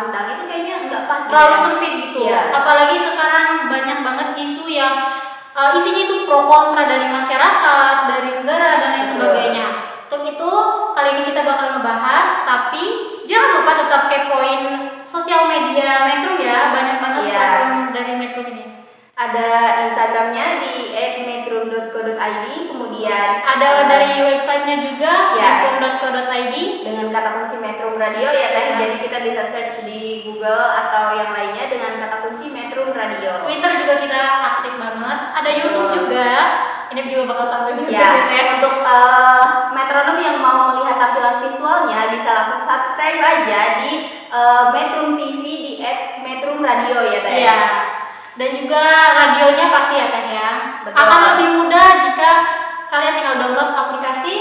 pandang itu kayaknya nggak pas Terlalu ya. sempit gitu. Iya. Apalagi sekarang banyak banget isu yang uh, isinya itu pro kontra dari masyarakat, dari negara dan lain sebagainya. Untuk itu kali ini kita bakal ngebahas, tapi jangan lupa tetap kepoin sosial media Metro ya, banyak banget akun dari Metro ini. ada instagramnya di @metro.co.id kemudian Ada dari websitenya juga Yes. metro.co.id. dengan kata kunci Metro Radio ya teh Iya. jadi kita bisa search di Google atau yang lainnya dengan kata kunci Metro Radio Twitter juga kita aktif banget. Ada YouTube juga. Ini juga bakal tampil di YouTube Ya, ya. untuk eh, metronom yang mau melihat tampilan visualnya bisa langsung subscribe aja di eh, Metrum TV di @metrum Radio ya teh. Iya. Dan juga radionya pasti ya Teh ya. Betul. Akan lebih mudah jika kalian tinggal download aplikasi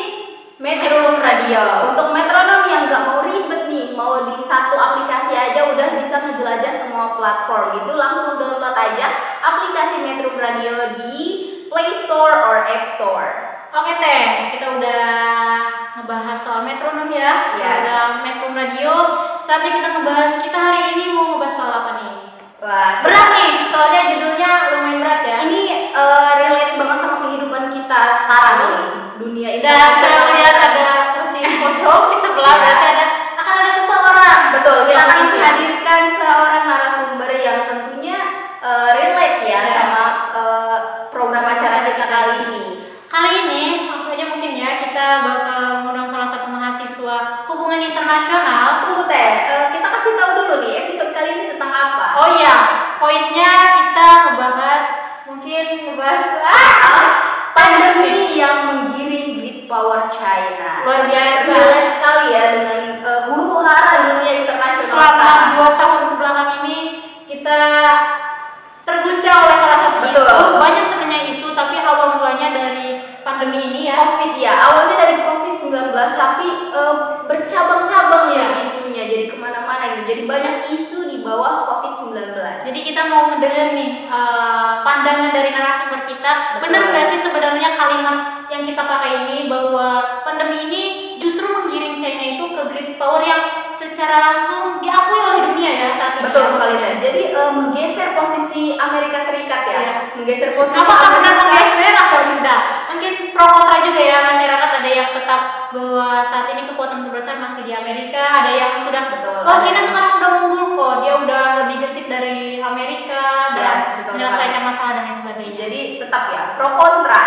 Metrum Radio. Untuk metronom yang nggak mau ribet nih, mau di satu aplikasi aja udah bisa ngejelajah semua platform itu langsung download aja aplikasi Metrum Radio di Play Store or App Store. Oke Teh, kita udah ngebahas soal metronom ya. Yes. Ada metrum radio. Saatnya kita ngebahas kita hari ini mau ngebahas soal apa nih? Wah, Berat nih, soalnya judulnya lumayan berat ya. ini eh, relate banget sama kehidupan kita sekarang nih, dunia Dan saya melihat ada kursi kosong di sebelah Iya. berarti ada akan ada seseorang. Betul, kita yang akan mengisi. menghadirkan seorang narasumber yang tentunya eh, relate ya Ya. sama eh, program acara kita kali ini. Kali ini langsung aja mungkin ya kita bakal mengundang salah satu mahasiswa hubungan internasional. Tunggu teh, eh, kita kasih tahu dulu nih episode kali ini tentang apa. Oh iya, poinnya kita ngebahas mungkin ngebahas ah, pandemi yang menggiring great power China. Luar biasa. Relate sekali ya dengan eh, huru hara dunia internasional. selama sekarang. Dua tahun ke belakang ini kita terguncang oleh salah satu Betul. isu. Banyak sebenarnya isu, tapi awal mulanya dari pandemi ini ya. COVID ya, awalnya dari COVID-19 tapi eh, bercabang-cabang ya isunya jadi ke mana-mana gitu. Jadi banyak isu di bawah COVID-19. Jadi kita mau ngedenger nih eh, pandangan dari narasumber kita. Betul. Bener nggak sih sebenarnya kalimat yang kita pakai ini bahwa pandemi ini justru menggiring China itu ke great power yang secara langsung diakui oleh dunia ya saat ini. Betul sekali teh. Jadi eh, menggeser posisi Amerika Serikat ya. Iya. Menggeser posisi Apakah benar menggeser atau tidak? Mungkin pro kontra juga ya masyarakat ada yang tetap bahwa saat ini kekuatan terbesar masih di Amerika, ada yang sudah Betul. oh China sekarang udah unggul kok, dia udah lebih gesit dari Amerika Yes, betul menyelesaikan masalah dan lain sebagainya. Jadi tetap ya pro kontra.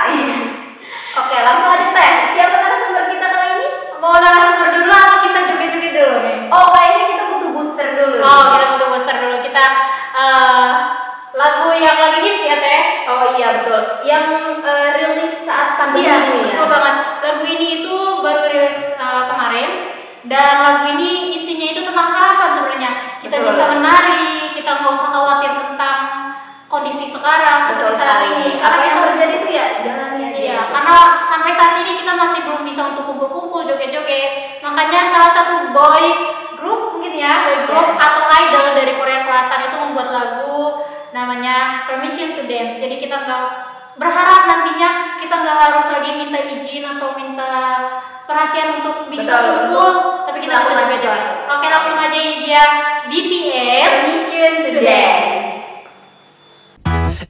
Oke, langsung aja teh. Siapa narasumber kita kali ini? Mau narasumber dulu atau kita joget-joget dulu nih? Oh, kayaknya kita butuh booster dulu. Oh, kita butuh booster dulu. Kita eh, lagu yang lagi hits ya teh. Oh iya betul. Yang eh, rilis saat pandemi Iya, ini ya. betul banget. Lagu ini itu baru rilis uh, kemarin dan lagu ini isinya itu tentang harapan sebenarnya. Kita Betul. bisa menari, kita nggak usah khawatir tentang kondisi sekarang Betul seperti saat ini. Apa yang terjadi itu ya jalani aja. Iya, karena sampai saat ini kita masih belum bisa untuk joget-joget. Makanya salah satu boy group mungkin ya, boy group Yes. atau idol dari Korea Selatan itu membuat lagu namanya Permission to Dance. Jadi kita nggak berharap nantinya kita nggak harus lagi minta izin atau minta perhatian untuk bisa Betul, kumpul, tapi kita bisa melakukan joget-joget. sesuatu. Oke, langsung aja ini dia BTS. Permission to dance.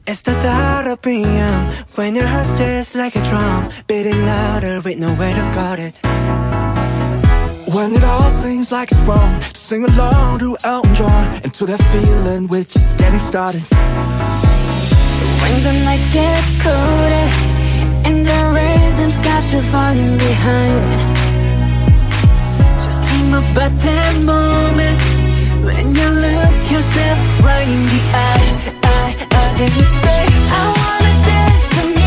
It's the thought of PM when your heart's just like a drum, beating louder with nowhere to guard it. When it all seems like it's wrong, sing along to Elton John and to that feeling we're just getting started. When the nights get colder and the rhythms got you falling behind, just dream about that moment when you look yourself right in the eye. I, I, and you say, I wanna dance tonight.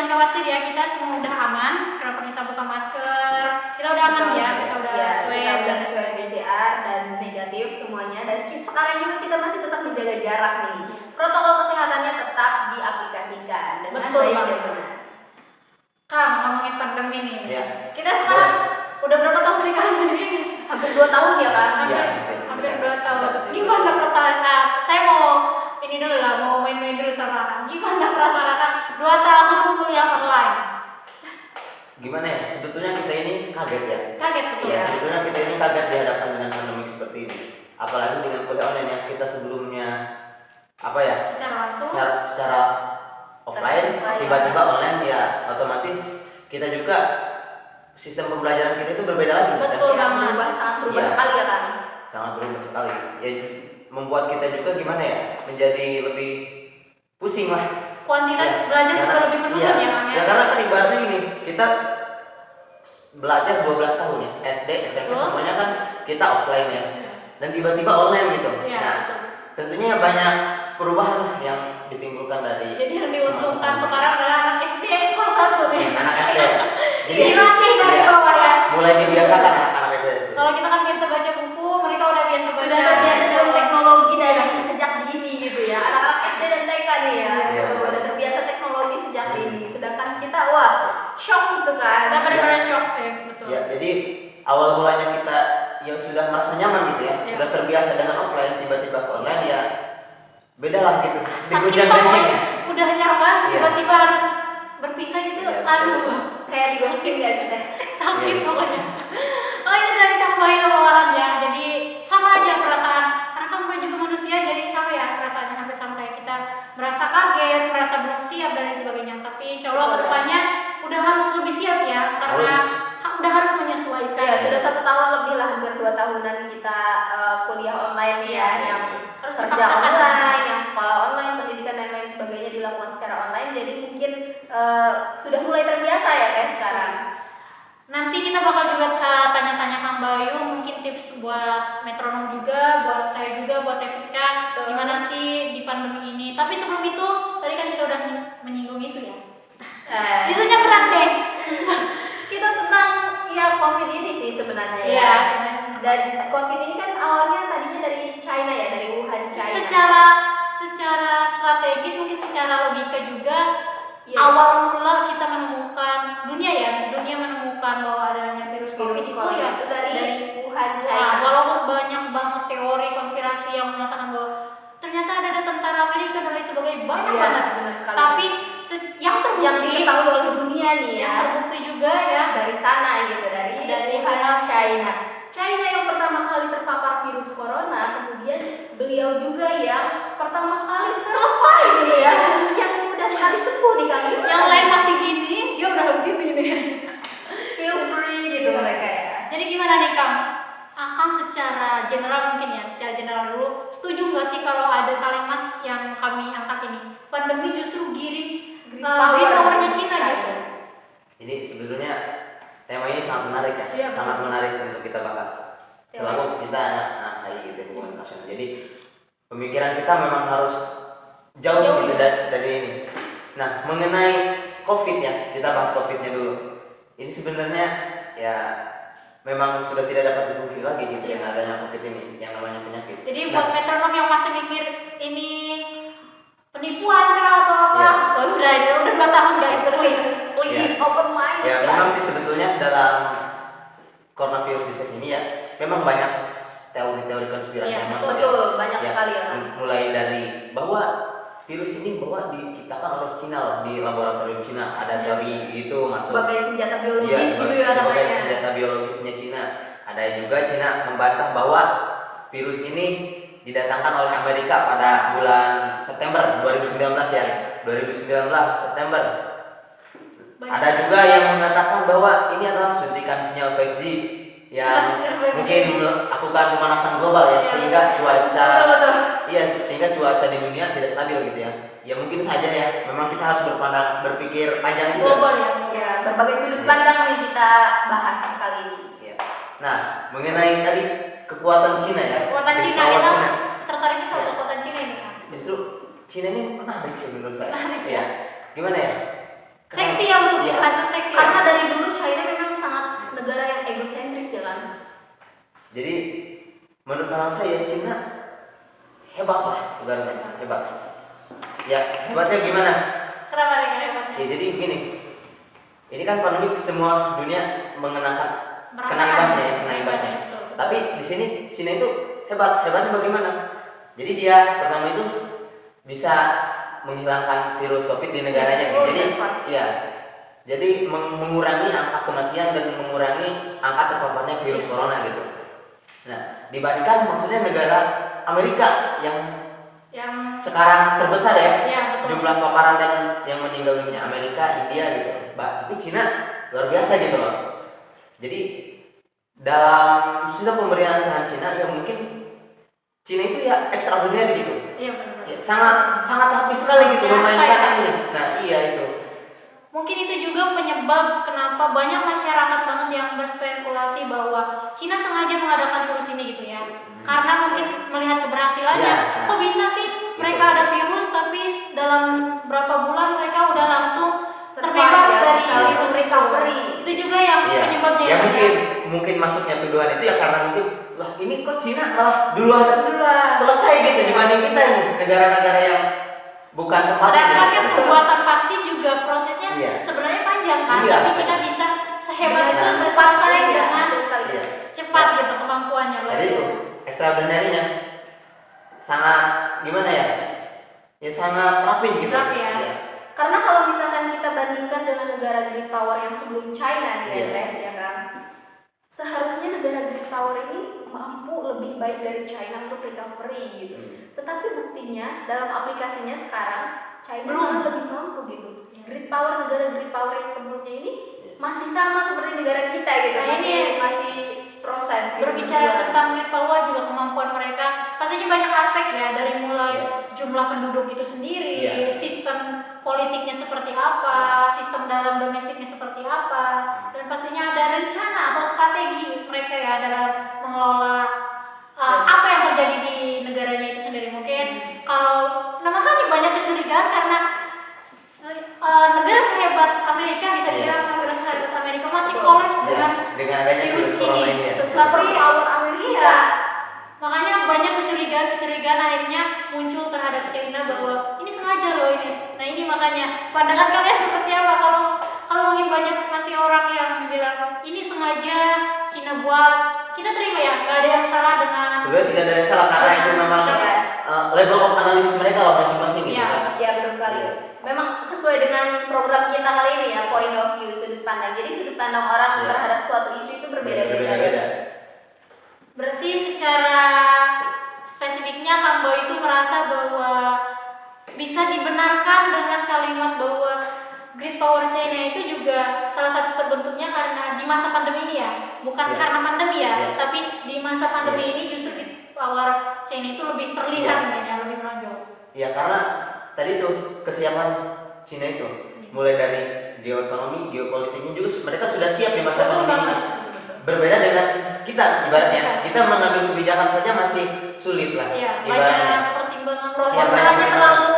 Jangan khawatir ya, kita semua udah aman. Kenapa kita buka masker? Kita udah aman ya, kita udah ya, swab. kita udah swab PCR dan negatif semuanya dan sekarang juga kita masih tetap menjaga jarak nih. Protokol kesehatannya tetap diaplikasikan dengan Betul baik banget. dan benar. Kang, ngomongin pandemi nih. Iya. Kita sekarang udah berapa tahun sih kan? Hampir dua tahun ya kan? Hampir, Iya, hampir. dua tahun. Gimana perasaan? Nah, saya mau ini dulu lah, mau main-main dulu sama Kang. Gimana perasaan Kang? Dua tahun. Gimana ya? Sebetulnya kita ini kaget ya. Kaget betul Ya, ya? sebetulnya kita ini kaget dihadapkan dengan pandemi seperti ini. Apalagi dengan kuliah online yang kita sebelumnya apa ya? Secara langsung. Secara, secara offline, ya. tiba-tiba online ya otomatis kita juga sistem pembelajaran kita itu berbeda lagi. kan? Betul Ya, banget. berubah sangat berubah Iya. sekali ya kan? sangat berubah sekali. Ya membuat kita juga gimana ya? Menjadi lebih pusing lah. Kuantitas belajar juga Karena- lebih menurun iya, ya Kang ya? ya karena kan ibaratnya gini, kita belajar 12 tahun ya, SD, SMP Betul. semuanya kan kita offline ya. Dan tiba-tiba online gitu. Iya, nah, betul. tentunya banyak perubahan lah yang ditimbulkan dari Jadi yang diuntungkan sekarang adalah anak SD kelas 1 nih. anak SD. Jadi Dilatih dari iya, bawah ya. mulai dibiasakan anak-anak SD. Kalau kita kan biasa baca buku, mereka udah biasa baca. Sudah terbiasa dengan teknologi dari sejak dini gitu ya. Anak-anak SD dan TK nih ya. Wah shock gitu kan. Kita benar-benar shock sih, betul. Ya, jadi awal mulanya kita yang sudah merasa nyaman gitu ya, Iya. sudah terbiasa dengan offline tiba-tiba ke online ya beda lah gitu. Saking pokoknya gancing ya. udah nyaman, Iya. tiba-tiba harus berpisah gitu. Iya, Aduh, Kayak di ghosting gak sih teh? sakit Iya. pokoknya. Oh ini dari Kang Bayu awalan ya. Jadi sama aja perasaan. Bayu juga manusia, jadi sama ya perasaannya hampir sama kayak kita merasa kaget, merasa belum siap dan lain sebagainya. Tapi insya Allah Betul. ke depannya udah harus lebih siap ya, karena Harus. ha- udah harus menyesuaikan. Ya sudah satu tahun lebih lah hampir dua tahunan kita eh, kuliah online ya Iya. yang Harus kerja online, yang sekolah online, pendidikan dan lain sebagainya dilakukan secara online. Jadi mungkin eh, sudah mulai terbiasa ya kayak sekarang. Nanti kita bakal juga uh, tanya-tanya Kang Bayu, mungkin tips buat metronom juga, buat saya juga, buat Etika, Betul. gimana sih di pandemi ini. Tapi sebelum itu, tadi kan kita udah menyinggung isu ya. Eh, Isunya berat deh. kita tentang ya COVID ini sih sebenarnya ya. Iya. Dan COVID ini kan awalnya tadinya dari China ya, dari Wuhan China. Secara secara strategis mungkin secara logika juga Iya. awal mula kita menemukan dunia ya dunia menemukan bahwa adanya virus covid virus itu corona ya itu dari, Wuhan Nah, China. walaupun banyak banget teori konspirasi yang mengatakan bahwa ternyata ada ada tentara Amerika dan lain sebagainya banyak Yes, banget. Tapi se- yang terbukti yang diketahui oleh dunia nih ya yang terbukti juga ya dari sana gitu dari Dari Wuhan China. China yang pertama kali terpapar virus corona, kemudian beliau juga yang pertama kali selesai gitu ya, yang udah sekali sembuh nih kami. yang lain masih gini, dia udah begini nih. Feel free gitu mereka ya. Jadi gimana nih Kang? Akan secara general mungkin ya, secara general dulu, setuju nggak sih kalau ada kalimat yang kami angkat ini? Pandemi justru giring Green uh, power green powernya Cina gitu. Jadi sebetulnya tema ini sangat menarik ya, Iya, sangat betul. menarik untuk kita bahas. Iya. Selalu kita anak-anak HI gitu hubungan internasional. Jadi pemikiran kita memang harus jauh, Jauh, gitu ya. dari, dari ini. Nah mengenai COVID ya, kita bahas COVID-nya dulu. Ini sebenarnya ya memang sudah tidak dapat dipungkiri lagi gitu yang adanya COVID ini, yang namanya penyakit. Jadi Nah, buat metronom yang masih mikir ini penipuan kah atau apa? Iya. Oh, udah udah dua tahun guys Please, please Ya. open mind. Ya memang sih sebetulnya dalam coronavirus disease ini ya memang banyak teori-teori konspirasi Iya, yang masuk betul, ya. banyak Ya, sekali ya, Mulai dari bahwa virus ini bahwa diciptakan oleh Cina loh di laboratorium Cina ada teori itu masuk. sebagai senjata Iya, biologis gitu sebagai, ya sebagai namanya. senjata biologisnya Cina. Ada juga Cina membantah bahwa virus ini didatangkan oleh Amerika pada bulan September 2019 ya. 2019 September Banyak. ada juga yang mengatakan bahwa ini adalah suntikan sinyal 5G yang Sinyal 5G. mungkin melakukan pemanasan global ya Iya, sehingga betul. cuaca Betul, betul. iya sehingga cuaca di dunia tidak stabil gitu ya. Ya mungkin saja ya, memang kita harus berpandang berpikir panjang juga. global ya. Ya, berbagai sudut Iya. pandang nih kita bahas kali ini. Iya. Nah, mengenai tadi kekuatan Cina ya. Kekuatan Cina kita Cina. tertariknya sama Iya. kekuatan Cina ini kan. Justru Cina ini menarik sih menurut saya. Menarik, Iya. gimana ya? seksi ya untuk Iya. merasa seksi karena dari dulu China memang negara yang egosentris ya kan Jadi menurut pandangan saya Cina hebat lah ibaratnya hebat. Ya hebatnya gimana? kenapa nih hebatnya Ya jadi begini, ini kan pandemi semua dunia mengenakan kena imbasnya ya, kena imbasnya. Tapi di sini Cina itu hebat, hebatnya bagaimana? Jadi dia pertama itu bisa menghilangkan virus COVID di negaranya. Oh, jadi ya, jadi meng- mengurangi angka kematian dan mengurangi angka terpaparnya virus corona gitu. Nah, dibandingkan maksudnya negara Amerika yang yang sekarang terbesar ya ya betul jumlah paparan dan yang meninggal dunia Amerika, India gitu. Mbak, tapi Cina luar biasa gitu loh. Jadi dalam sistem pemberian Cina ya mungkin Cina itu ya extraordinary gitu. iya benar Ya, sangat sangat rapi sekali gitu memainkan ya. ini. Nah, iya itu. Mungkin itu juga penyebab kenapa banyak masyarakat banget yang berspekulasi bahwa Cina sengaja mengadakan virus ini gitu ya. Karena mungkin melihat keberhasilannya. Ya. Kok bisa sih mereka ada virus tapi dalam berapa bulan mereka udah langsung terbebas ya, dari virus recovery. Itu juga yang Iya. penyebabnya. Ya mungkin mungkin masuknya tuduhan itu ya karena mungkin lah ini kok Cina malah duluan Duluan. selesai gitu dibanding kita nih negara-negara yang bukan tempatnya. Sedangkan kan pembuatan vaksin juga prosesnya Iya. sebenarnya panjang kan, Iya. tapi Cina bisa sehebat itu Nah. cepat Iya, dengan. Iya. cepat gitu kemampuannya. luar Jadi itu extraordinary-nya sangat gimana ya? Ya sangat rapih gitu. Rapi ya. Iya. Karena kalau misalkan kita bandingkan dengan negara great power yang sebelum China nih ya, Iya. Teh, ya kan. Seharusnya negara great power ini mampu lebih baik dari China untuk recovery gitu. Hmm. Tetapi buktinya dalam aplikasinya sekarang China Belum. malah lebih mampu gitu. Iya. Great power negara great power yang sebelumnya ini Iya. masih sama seperti negara kita gitu. Nah, masih ini- masih proses. gitu, berbicara berjuang. tentang great power juga kemampuan mereka pastinya banyak aspek ya dari mulai jumlah penduduk itu sendiri Iya. sistem politiknya seperti apa sistem dalam domestiknya seperti apa dan pastinya ada rencana atau strategi mereka ya dalam mengelola uh, apa yang terjadi di negaranya itu sendiri mungkin kalau nama kami banyak kecurigaan karena uh, negara sehebat Amerika bisa Iya. dibilang negara sehebat Amerika masih kolaps Ya, dengan dengan adanya virus corona ini ya. Super power Amerika. Iya. Makanya banyak kecurigaan-kecurigaan akhirnya muncul terhadap China bahwa ini sengaja loh ini. Nah ini makanya pandangan kalian seperti apa kalau kalau mungkin banyak masih orang yang bilang ini sengaja Cina buat kita terima ya nggak ada yang salah dengan Sebenarnya tidak ada yang salah karena itu memang Yes. uh, level of analisis mereka loh masing-masing gitu Iya. kan. Ya betul sekali. Memang sesuai dengan program kita kali ini ya, point of view, sudut pandang. Jadi sudut pandang orang Iya. terhadap suatu isu itu berbeda-beda. Berbeda-beda. Berarti secara spesifiknya Kang Boy itu merasa bahwa bisa dibenarkan dengan kalimat bahwa Great Power China itu juga salah satu terbentuknya karena di masa pandemi ini ya, bukan Iya. karena pandemi ya, Iya. tapi di masa pandemi Iya. ini justru Great Power China itu lebih terlihat Iya. ya, lebih menonjol. Ya karena tadi tuh kesiapan Cina itu mulai dari geoekonomi, geopolitiknya juga mereka sudah siap di masa Betul pandemi ini. Berbeda dengan kita ibaratnya, Iya. kita mengambil kebijakan saja masih sulit lah Iya, ibaratnya. pertimbangan Iya, banyak terlalu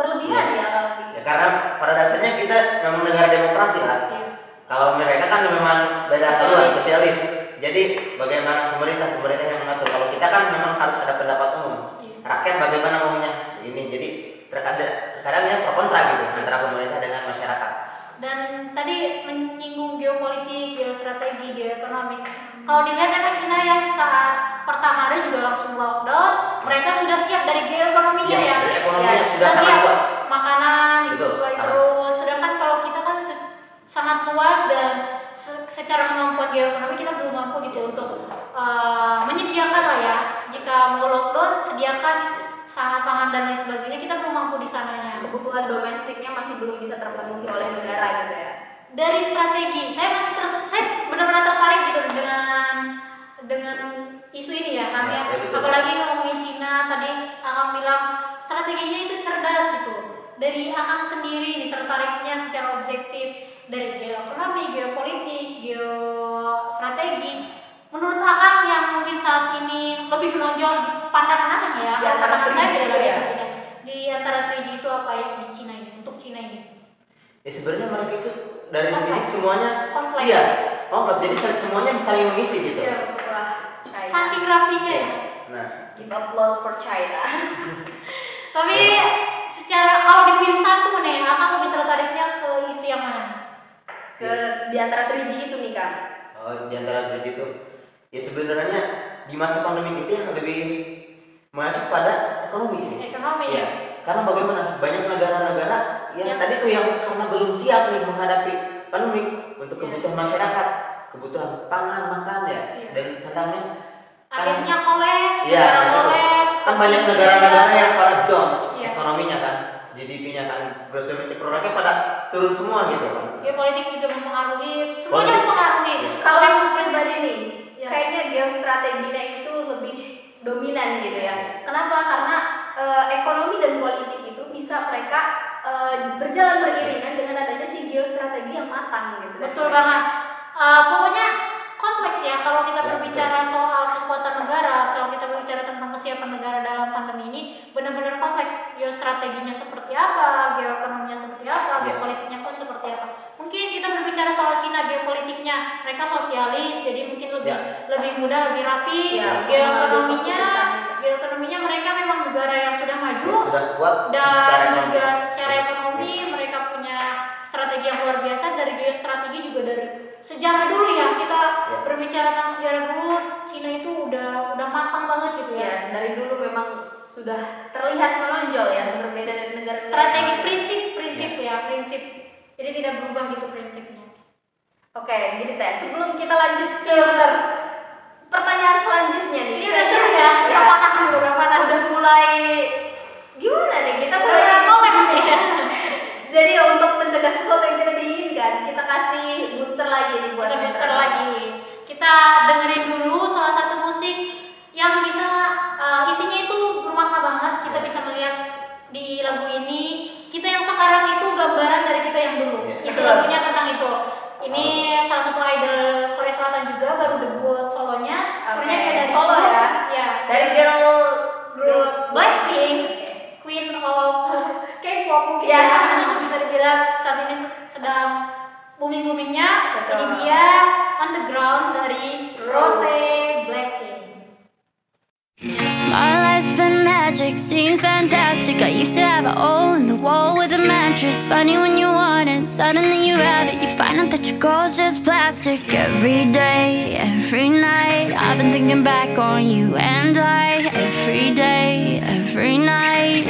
berlebihan Iya. ya Ya, karena pada dasarnya kita memang negara demokrasi lah. Iya. Kalau mereka kan memang beda haluan Sosialis. Jadi bagaimana pemerintah pemerintah yang mengatur. Kalau kita kan memang harus ada pendapat umum. Iya. Rakyat bagaimana maunya ini. Jadi terkadang terkadang ya pro kontra gitu antara pemerintah dengan masyarakat. Dan tadi menyinggung geopolitik, geostrategi, geoekonomi. Kalau dilihat memang Cina yang saat pertama hari juga langsung lockdown, mereka sudah siap dari geoekonominya Iya, ya. dari ekonominya Ya, sudah sangat siap. kuat. Makanan disuplai terus. Sedangkan kalau kita kan se- sangat luas dan se- secara kemampuan geoekonomi kita belum mampu gitu untuk uh, menyediakan lah ya. Jika mau lockdown, sediakan sangat pangan dan lain sebagainya kita belum mampu di sananya. kebutuhan domestiknya masih belum bisa terpenuhi oleh negara gitu ya. dari strategi saya masih ter- saya benar-benar tertarik gitu dengan dengan isu ini ya kan Ya, ya, ya, apalagi ngomongin Cina tadi akang bilang strateginya itu cerdas gitu dari akang sendiri nih tertariknya secara objektif dari geoekonomi geopolitik geostrategi menurut akang yang mungkin saat ini lebih menonjol di pandangan akang ya Di antara saya 3G itu ya? di antara 3G itu apa ya di Cina ini untuk Cina ini ya sebenarnya mereka itu dari sini semuanya Kompleks. iya kompleks jadi semuanya saling mengisi gitu Iya. Wah. Saking rapinya ya. nah Give applause for China. Tapi secara kalau dipilih satu nih, kakak lebih tertariknya ke isu yang mana? Ke di antara 3G itu nih, Kang. oh, di antara diri itu ya sebenarnya di masa pandemi itu yang lebih mengacu pada ekonomi sih Ekonomi ya. Karena bagaimana banyak negara-negara yang Yang- tadi tuh yang karena belum siap nih menghadapi pandemi untuk Iya. kebutuhan masyarakat, kebutuhan pangan, makan ya, Iya. dan sandangnya kan, Akhirnya kolaps, negara betul. kolaps. kan banyak negara-negara yang pada down Iya. ekonominya kan, GDP-nya kan, gross domestic product-nya pada turun semua gitu kan. Ya politik juga mempengaruhi, semuanya mempengaruhi. Iya. Kalau aku pribadi nih, Iya. kayaknya geostrateginya itu lebih dominan gitu ya. Kenapa? Karena eh, ekonomi dan politik itu bisa mereka eh, berjalan beriringan dengan adanya si geostrategi yang matang gitu. Betul banget. Eh, pokoknya kompleks ya kalau kita Ya, berbicara soal kekuatan negara, kalau kita berbicara tentang kesiapan negara dalam pandemi ini, benar-benar kompleks. Geostrateginya seperti apa, geoekonominya seperti apa, Ya. geopolitiknya pun seperti apa. Mungkin kita berbicara soal Cina geopolitiknya, mereka sosialis, jadi mungkin lebih Ya. lebih mudah, lebih rapi. Ya, geoekonominya, geoekonominya mereka memang negara yang sudah maju Yang sudah kuat dan secara ekonomi. juga secara ekonomi mereka punya strategi yang luar biasa dari geostrategi juga dari sejarah dulu ya kita Ya. berbicara tentang sejarah dulu Cina itu udah udah matang banget gitu ya. Ya, dari dulu memang sudah terlihat menonjol ya berbeda dari negara strategi prinsip prinsip ya prinsip. Jadi tidak berubah gitu prinsipnya. Oke, gini teh. Sebelum kita lanjut ke pertanyaan selanjutnya nih. ini udah seru ya. udah panas udah panas Udah mulai gimana nih? Kita mulai kompleks nih. Jadi untuk mencegah sesuatu yang tidak diinginkan, kita kasih booster lagi nih buat kita booster masyarakat. lagi. Kita dengerin dulu salah satu musik yang bisa uh, isinya itu bermakna banget. Kita bisa melihat di lagu ini. Kita yang sekarang itu gambaran dari kita yang dulu. Iya. itu lagunya tentang itu. Ini salah satu idol Korea Selatan juga baru debut solonya. Oke, Sebenarnya dia dari solo ya. ya Dari girl group Blackpink Queen of K-pop mungkin Yes. ya. bisa dibilang saat ini sedang booming boomingnya Betul. ini dia underground dari Rose Blackpink My life's been magic, seems fantastic. I used to have a hole in the wall with a mattress. Funny when you want it, suddenly you have it. You find out that your goal's just plastic. Every day, every night, I've been thinking back on you and I. Every day, every night,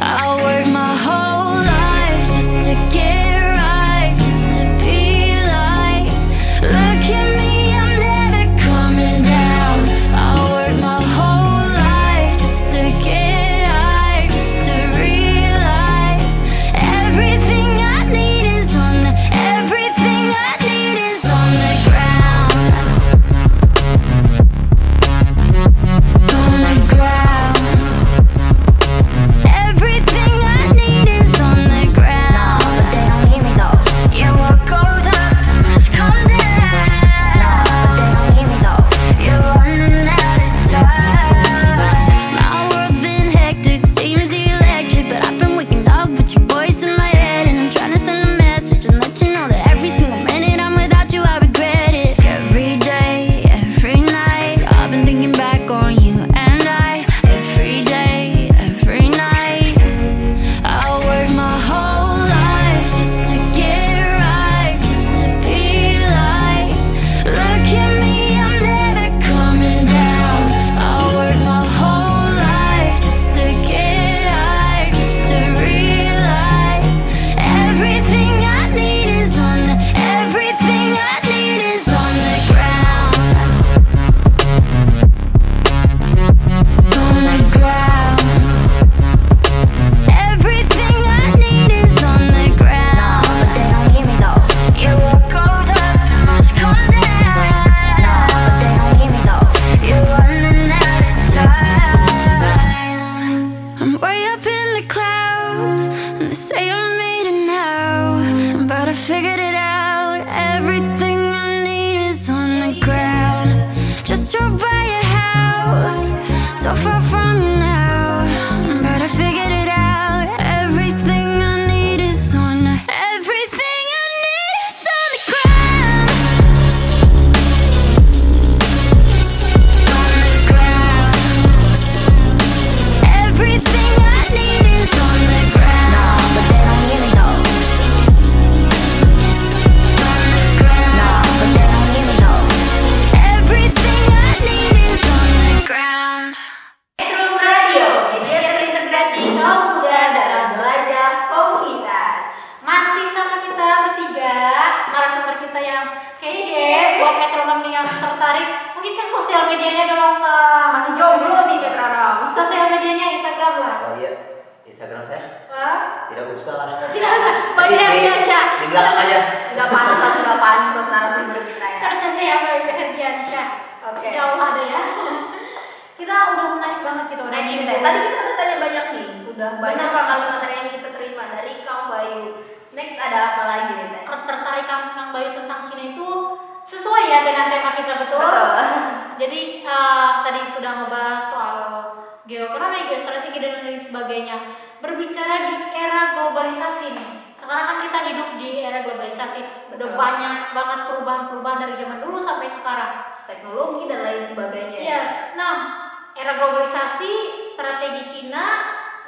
I work my whole Everything sekarang. Teknologi dan lain sebagainya. Iya. Nah, era globalisasi, strategi Cina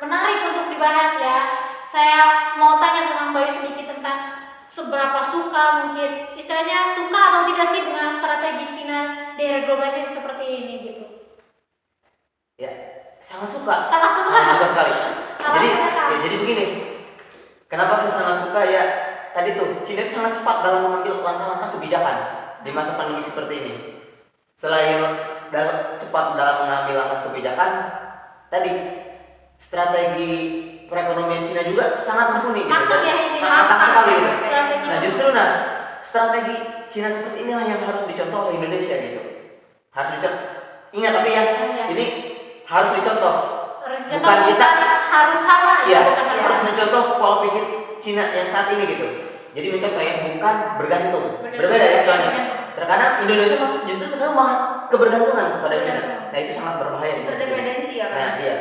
menarik untuk dibahas ya. Saya mau tanya ke Kang Bayu sedikit tentang seberapa suka mungkin istilahnya suka atau tidak sih dengan strategi Cina di era globalisasi seperti ini gitu. Ya, sangat suka. Sangat suka. Sangat suka sekali. Alasannya Jadi, ya, jadi begini. Kenapa saya sangat suka ya? Tadi tuh Cina itu sangat cepat dalam mengambil langkah-langkah kebijakan di masa pandemi seperti ini. Selain dalam cepat dalam mengambil langkah kebijakan, tadi strategi perekonomian Cina juga sangat mumpuni gitu. Dan ya matang sekali gitu. Strategi. Nah justru nah strategi Cina seperti inilah yang harus dicontoh oleh Indonesia gitu. Harus dicontoh. Ingat tapi ya Iya. ini harus dicontoh. Harus Bukan kita. harus sama Iya, ya, bukan harus mencontoh pola pikir Cina yang saat ini gitu. Jadi mencontoh ya bukan bergantung. Bergantung. Berbeda ya soalnya. Terkadang Indonesia mah justru sekarang malah kebergantungan kepada Cina. Bergantung. Nah itu sangat berbahaya. Interdependensi ya kan? Nah iya.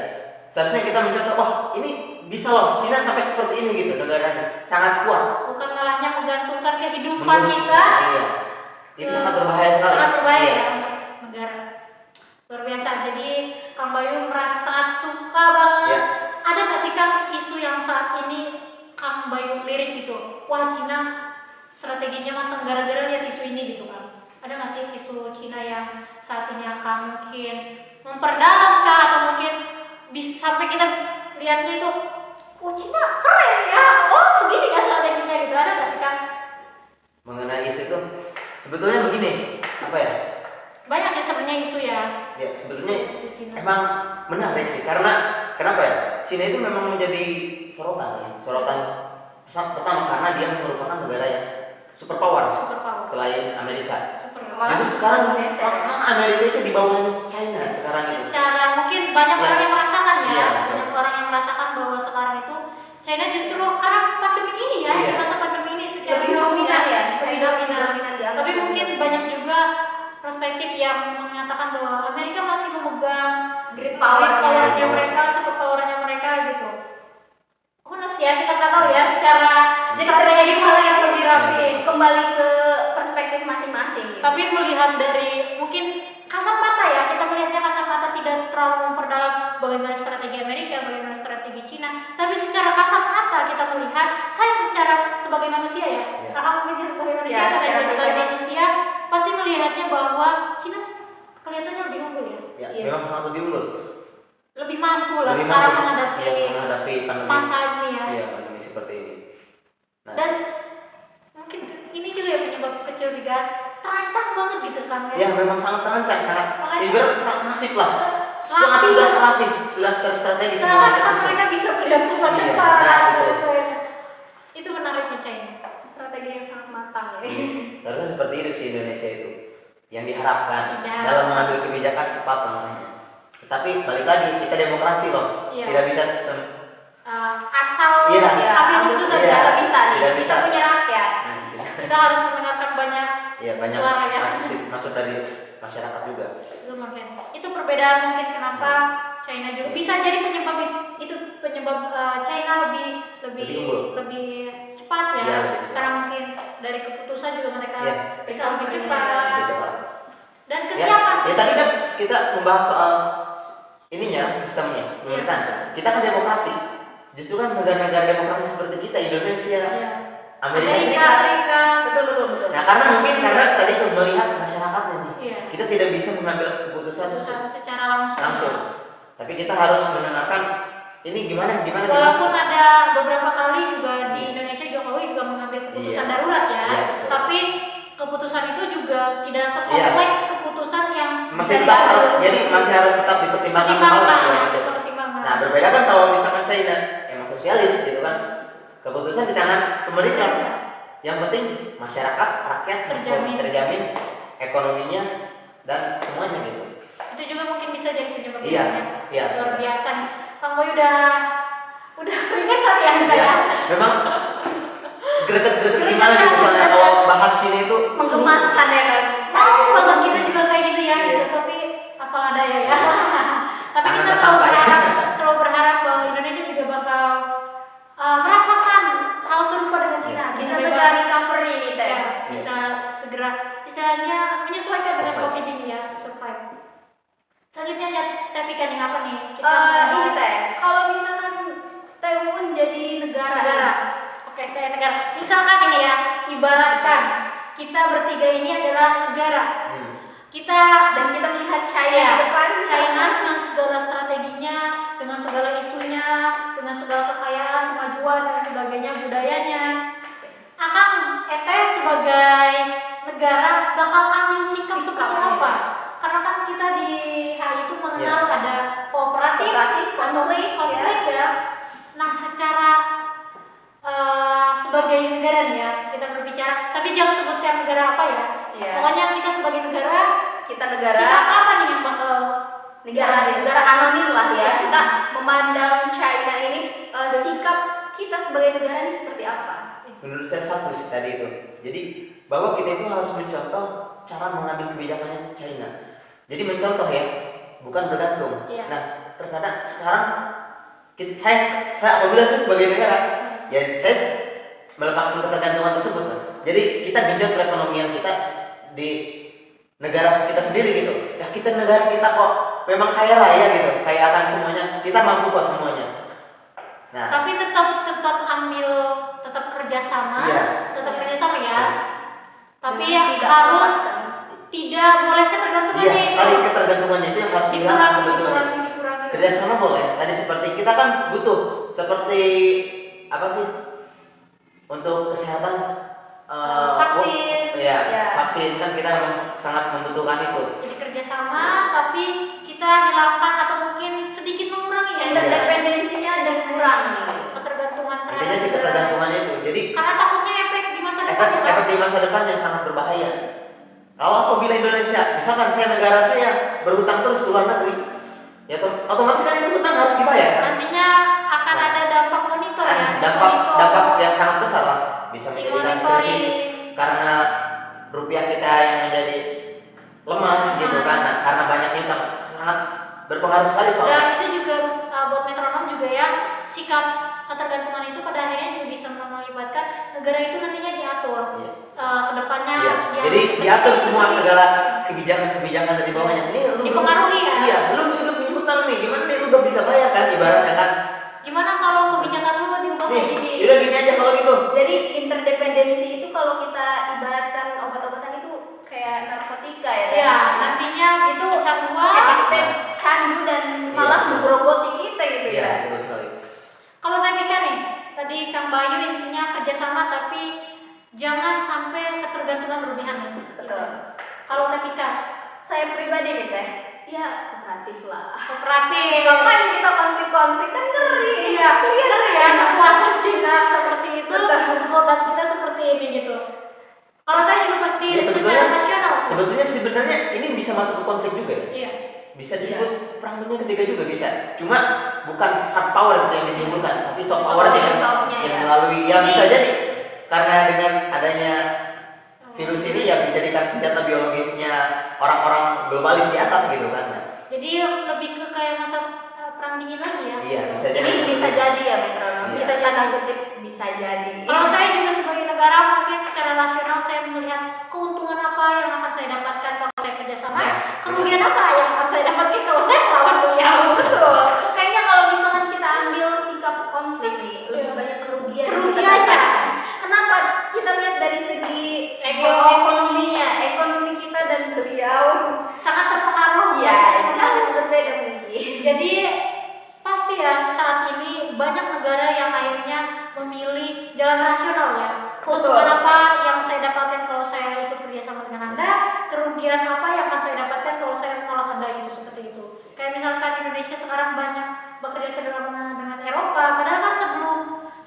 Seharusnya kita mencontoh, wah ini bisa loh Cina sampai seperti ini gitu negaranya sangat kuat. bukan malahnya menggantungkan kehidupan Menurut- kita Iya. Itu sangat berbahaya sekali. sangat berbahaya Iya. ya untuk negara luar biasa jadi Kang Bayu merasa sangat suka banget Iya. ada nggak sih Kang isu yang saat ini Kang Bayu lirik gitu wah Cina strateginya matang gara-gara lihat isu ini gitu kan. Ada nggak sih isu Cina yang saat ini akan mungkin memperdalam kah? Atau mungkin bisa sampai kita lihatnya itu oh Cina keren ya. Oh segini kan strateginya? Gitu. Ada nggak sih Kang Mengenai isu itu sebetulnya begini, apa ya? banyak ya sebenarnya isu ya. Ya sebetulnya emang menarik sih karena kenapa ya? Cina itu memang menjadi sorotan, sorotan pertama karena dia merupakan negara yang superpower superpower selain Amerika. super Malah Justru sekarang Indonesia. malah Amerika itu di bawah China sekarang itu. secara mungkin banyak Ya. orang yang merasakan ya Iya. banyak orang yang merasakan bahwa sekarang itu China justru karena pandemi ini ya di masa pandemi ini secara Lebih dominan ya, lebih China dominan. dominan tapi mungkin banyak juga perspektif yang mengatakan bahwa Amerika masih memegang Great power powernya ya. mereka super powernya mereka gitu Honest ya kita nggak tahu ya secara Jadi strategi terjadi hal yang lebih rapi Kembali ke perspektif masing-masing. gitu. tapi melihat dari mungkin kasat mata ya kita melihatnya kasat mata tidak terlalu memperdalam bagaimana strategi Amerika bagaimana strategi Cina tapi secara kasat mata kita melihat saya secara sebagai manusia ya Ya. kakak mungkin sebagai manusia Ya, saya secara juga sebagai manusia pasti melihatnya bahwa Cina kelihatannya lebih unggul ya Ya, Iya. memang sangat lebih unggul. Lebih mampu lah Lebih sekarang mampu, menghadapi ya, menghadapi pandemi. masa ini ya Iya, pandemi seperti ini. Nah, dan mungkin ini juga ya penyebab kecurigaan terancam banget gitu kan ya memang sangat terancam, sangat ibarat sangat masif lah. Sangat sudah rapi, sudah terstrategi semua Sedangkan kan mereka bisa melihat masa Iya, depan nah, dan itu. sebagainya. Itu menariknya China. strategi yang sangat matang ya. Hmm, Seharusnya seperti itu sih Indonesia itu yang diharapkan Iya. dalam mengambil kebijakan cepat langkahnya. Tetapi balik lagi kita demokrasi loh, Iya. tidak bisa sem- Uh, asal Iya. ambil Ya, keputusan Iya. kita bisa nih. Tidak Kita bisa. punya rakyat. nah, kita harus mendengarkan banyak ya banyak Suara ya. masuk sih- masuk dari masyarakat juga. itu mungkin itu perbedaan mungkin kenapa China juga bisa jadi penyebab it- itu penyebab uh, China lebih lebih Lebih unggul. lebih cepat ya Iya, lebih cepat. karena mungkin dari keputusan juga mereka Iya. bisa lebih Recovery-nya cepat Lebih cepat. dan Ya, kesiapan ya tadi kan kita membahas soal ininya sistemnya Iya, pemerintahan. sistem. Kita kan demokrasi. Justru kan negara-negara demokrasi seperti kita Indonesia, Iya. Amerika Amerika Serikat. Serikat Betul betul betul. Nah karena mungkin karena tadi tuh melihat masyarakatnya nih, Iya. kita tidak bisa mengambil keputusan keputusan secara langsung langsung. Tapi kita harus mendengarkan ini gimana gimana. Walaupun gimana. ada beberapa kali juga di Indonesia Jokowi juga mengambil keputusan Iya. darurat ya, betul. tapi keputusan itu juga tidak sekompleks keputusan yang Iya. masih tetap harus jadi masih harus tetap dipertimbangkan kembali ya. Nah berbeda kan kalau misalkan China emang sosialis gitu kan keputusan di tangan pemerintah. Yang penting masyarakat rakyat Terjamin. terjamin ekonominya dan semuanya gitu. itu juga mungkin bisa jadi penyebab Iya, iya. luar biasa Boy udah udah keringetan ya kita Iya, ya memang greget-greget gimana gitu soalnya kalau bahas Cina itu Menggemaskan ya kan. mau banget kita juga kayak gitu ya gitu. Tapi apalah daya ya tapi Tangan kita selalu sampai. berharap selalu berharap bahwa Indonesia juga bakal uh, merasakan hal serupa dengan Cina. Bisa Bebas- segera recovery teh. ya, bisa segera istilahnya menyesuaikan dengan covid ini ya survive. Selanjutnya ya tapi kan yang apa nih? Kita Eh, ini teh, kalau misalkan Taiwan jadi negara, negara. Oke, saya negara. Misalkan ini ya, ibaratkan kita bertiga ini adalah negara. Hmm. Kita dan kita melihat China ya, di depan, China misalkan dengan segala strateginya, dengan segala isunya, dengan segala kekayaan, kemajuan dan sebagainya, budayanya. Akan ETE sebagai negara bakal ambil sikap, seperti ya. apa? Karena kan kita di HI itu mengenal Ya. ada kooperatif, Kooperatif, konflik, konflik, konflik ya. Nah, secara eh, sebagai negara nih ya kita berbicara, tapi jangan sebutkan negara apa ya. Iya. Pokoknya kita sebagai negara, kita sikap negara apa nih yang bakal negara negara anonim lah ya. Kita memandang China ini eh, sikap kita sebagai negara ini seperti apa? menurut saya satu sih tadi itu jadi bahwa kita itu harus mencontoh cara mengambil kebijakannya China jadi mencontoh ya bukan bergantung Iya. nah terkadang sekarang kita, saya saya apabila saya sebagai negara ya saya melepaskan ketergantungan tersebut Pak. jadi kita genjot perekonomian kita di negara kita sendiri gitu ya kita negara kita kok memang kaya raya gitu kaya akan semuanya kita mampu kok semuanya nah tapi tetap tetap ambil tetap kerjasama, Iya. tetap kerjasama ya. Iya. Tapi Dengan yang tidak harus tidak boleh ketergantungannya Iya, itu. tadi ketergantungannya itu yang harus dikurangi. Kerjasama boleh. Tadi seperti kita kan butuh seperti apa sih untuk kesehatan eh, Vaksin. oh, Iya, Iya. vaksin kan kita memang sangat membutuhkan itu. Jadi kerjasama, tapi kita hilangkan atau mungkin sedikit mengurangi ya Interdependensinya dan kurang ketergantungan terhadap Intinya sih ketergantungannya itu. Jadi Karena takutnya efek di masa depan efek, ya, efek di masa depan yang sangat berbahaya. Kalau apabila Indonesia, misalkan saya negara saya berhutang terus ke luar negeri, ya otom- otomatis kan itu hutang harus dibayar. kan? nantinya akan Nah. ada dampak monitor ya. Nah, dampak monitor. dampak yang sangat besar lah bisa menjadikan krisis karena rupiah kita yang menjadi lemah gitu kan nah, karena banyaknya utang sangat berpengaruh sekali Dan soalnya itu juga uh, buat metronom juga ya sikap ketergantungan itu pada akhirnya juga bisa mengakibatkan negara itu nantinya diatur Iya. uh, ke depannya. Iya. dia Jadi diatur semua segala kebijakan-kebijakan dari bawahnya. Ini lu Dipengaruhi ya? Iya, lu udah punya hutang nih, gimana nih lu gak bisa bayar kan ibaratnya kan. Gimana kalau kebijakan lu diubah Nih, kayak gini? udah gini aja kalau gitu. Jadi interdependensi itu kalau kita ibaratkan obat-obatan itu kayak narkotika ya. Ya, Teh? nantinya itu kecanduan. Kita candu dan malah Iya. menggerogoti kita gitu Iya, ya. betul sekali. Kalau tadi kan nih, tadi Kang Bayu intinya kerjasama tapi jangan sampai ketergantungan berlebihan. Betul. Kalau Tepika, Saya pribadi nih teh, ya kooperatif lah. kooperatif. Ngapain kita konflik-konflik kan ngeri. Iya, lihat ya kekuatan Cina seperti itu, kekuatan kita seperti ini gitu. Kalau saya juga pasti Ya, sebetulnya nasional. sebetulnya sebenarnya ini bisa masuk ke konflik juga ya. Iya. bisa disebut perang dunia ketiga juga bisa cuma bukan hard power gitu yang ditimbulkan tapi soft power yang, yang ya. melalui ya bisa jadi karena dengan adanya virus ini ya dijadikan senjata biologisnya orang-orang globalis di atas gitu kan Jadi lebih ke kayak masa uh, perang dingin lagi ya. iya bisa jadi Ini bisa jadi ya metronom. Iya. Bisa tanda kutip bisa jadi. Kalau saya juga sebagai negara mungkin secara nasional saya melihat keuntungan apa yang akan saya dapatkan kalau saya kerjasama, Ya, kerugian apa yang akan saya dapatkan kalau saya melawan beliau. Betul. Kayaknya kalau misalkan kita ambil sikap konflik nih, lebih Iya. banyak kerugian. yang kita Kerugiannya. dapatkan. Kenapa? Kita lihat dari segi Eko- ekonominya, ekonomi kita dan beliau. Sangat terpengaruh Ya, ya. jauh berbeda mungkin. Jadi pasti ya saat ini banyak negara yang akhirnya memilih jalan rasional ya. Keuntungan Betul. apa yang saya dapatkan kalau saya ikut kerjasama dengan anda kerugian apa yang akan saya dapatkan kalau saya menolak anda itu seperti itu kayak misalkan Indonesia sekarang banyak bekerja sama dengan Eropa padahal kan sebelum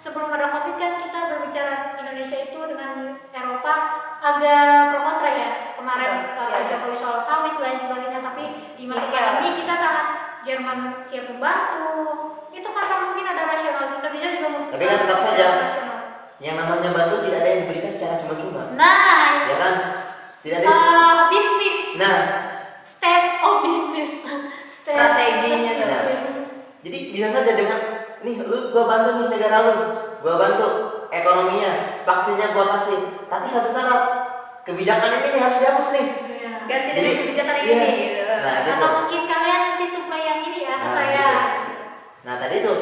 sebelum ada covid kan kita berbicara Indonesia itu dengan Eropa agak pro kontra ya kemarin uh, iya. Jokowi soal sawit lain sebagainya tapi di masa sekarang ini kita sangat Jerman siap membantu itu karena mungkin ada rasional Indonesia juga Tapi kan tetap saja. rasional. Yang namanya bantu tidak ada yang diberikan secara cuma-cuma. nah Ya kan? Tidak ada uh, bisnis Nah, step of business Step Strateginya of business. jadi bisa saja dengan nih lu gua bantu nih negara lu, gua bantu ekonominya, vaksinnya gua kasih. Tapi satu syarat, kebijakan ini nih harus dihapus nih. Iya. ganti Jadi, dengan kebijakan iya. ini Nah, gitu. atau mungkin kalian nanti supply yang ini ya Nah, saya gitu. Nah tadi itu,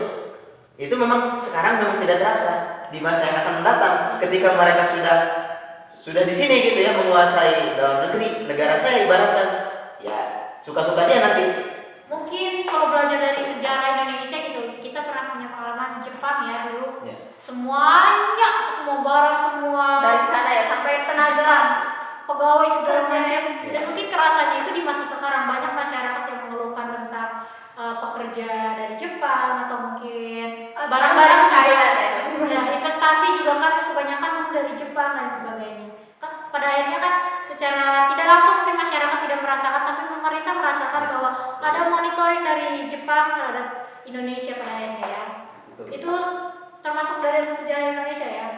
itu memang sekarang memang tidak terasa di masa yang akan mendatang. Ketika mereka sudah sudah di sini gitu ya menguasai dalam negeri negara saya ibaratkan ya suka-suka dia nanti. mungkin kalau belajar dari sejarah Indonesia gitu kita pernah punya pengalaman Jepang ya dulu. Ya. semuanya semua barang semua dari sana ya sampai tenaga. Pegawai segala macam. Dan mungkin kerasannya itu di masa sekarang. Banyak masyarakat yang mengeluhkan tentang uh, pekerja dari Jepang atau mungkin Oh, barang-barang China China ya. ya investasi juga kan kebanyakan dari Jepang dan sebagainya. Kan pada akhirnya kan secara tidak langsung mungkin masyarakat tidak merasakan monitoring dari Jepang terhadap Indonesia pada akhirnya ya itu termasuk dari sejarah Indonesia ya.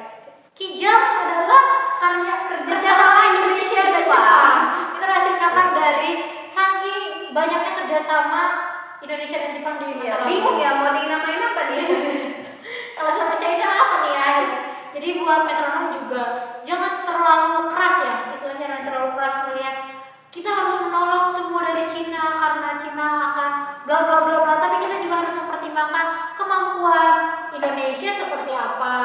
Kijang adalah karya kerjasama Indonesia dan Jepang. Itu adalah singkatan dari saking banyaknya kerjasama Indonesia dan Jepang di masa Iya, lalu. bingung ya mau dinamain apa nih? Kalau sama China apa nih ya? Jadi buat metronom juga jangan terlalu keras ya. Istilahnya jangan terlalu keras melihat kita harus menolak semua dari Cina karena Cina akan bla bla bla bla. Tapi kita juga harus mempertimbangkan kemampuan Indonesia seperti apa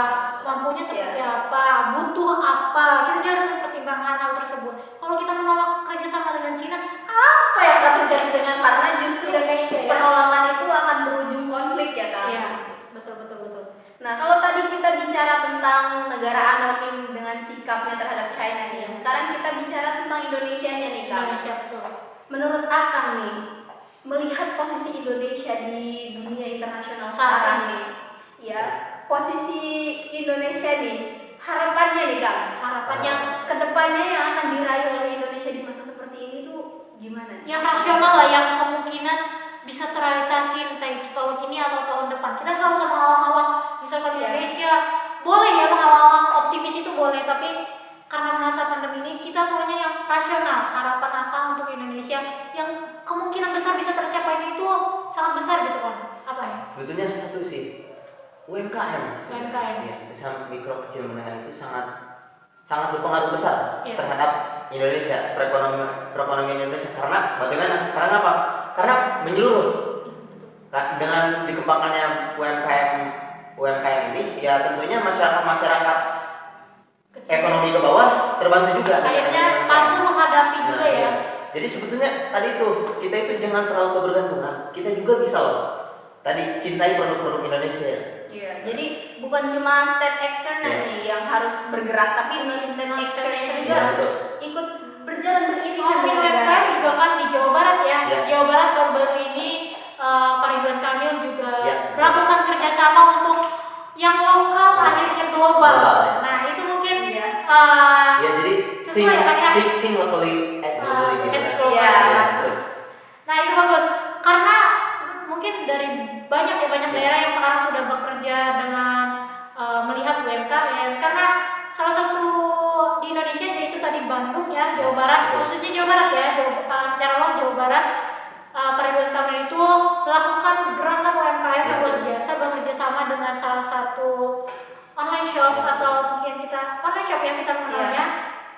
mampunya seperti apa butuh apa. Kita juga harus mempertimbangkan hal tersebut. Kalau kita menolak kerjasama dengan Cina apa yang akan terjadi dengan karena justru Indonesia ya? penolakan itu akan berujung konflik ya kan Iya, betul betul betul. Nah, kalau tadi kita bicara tentang negara anonim dengan sikapnya terhadap China nih, sekarang kita bicara tentang Indonesia nya nih, Kak. Indonesia betul. Menurut Akang nih, melihat posisi Indonesia di dunia internasional Saat sekarang ini. nih, ya, posisi Indonesia nih, harapannya nih, Kak, harapan yang ke depannya yang akan diraih oleh Indonesia di masa seperti ini tuh gimana? nih? yang rasional lah yang kemungkinan bisa terrealisasi entah itu tahun ini atau tahun depan kita nggak usah mengawang-awang misalkan Iya. Indonesia boleh ya mengawang-awang optimis itu boleh tapi karena masa pandemi ini kita maunya yang rasional harapan akal untuk Indonesia yang kemungkinan besar bisa tercapai itu sangat besar gitu kan apa ya Sebetulnya ada satu sih UMKM. UMKM. Ya, usaha mikro kecil menengah itu sangat sangat berpengaruh besar Iya. terhadap Indonesia perekonomian perekonomian Indonesia karena bagaimana? Karena apa? Karena menyeluruh. Ka- Dengan dikembangkannya UMKM UMKM ini, ya tentunya masyarakat masyarakat ekonomi ke bawah terbantu juga. akhirnya mampu menghadapi juga Nah, ya iya. Jadi sebetulnya tadi itu kita itu jangan terlalu kebergantungan. Kita juga bisa loh. Tadi cintai produk-produk Indonesia. Iya, jadi bukan cuma state actor Iya. nih yang harus bergerak, tapi non state actor-nya juga Iya, betul. ikut berjalan beriringan negara. UMKM juga kan di Jawa Barat ya. Ya. Jawa Barat baru-baru ini eh, Pak Ridwan Kamil juga Ya. melakukan kerjasama untuk yang lokal Ya. akhirnya global. Global, ya. Nah itu Iya. eh, Ya jadi Sesuai think, kan ya? think, think locally, globally gitu. kan. global. Iya. Iya, betul. Nah itu bagus karena mungkin dari banyak ya banyak Ya. daerah yang sekarang sudah bekerja dengan eh, melihat UMKM karena salah satu di Indonesia yaitu tadi Bandung ya Jawa Barat khususnya Jawa Barat ya Jawa, eh, secara luas Jawa Barat pada Ridwan Kamil itu melakukan gerakan UMKM yang Ya. luar biasa bekerja sama dengan salah satu online shop Ya. atau mungkin kita online shop yang kita mengenalnya Iya.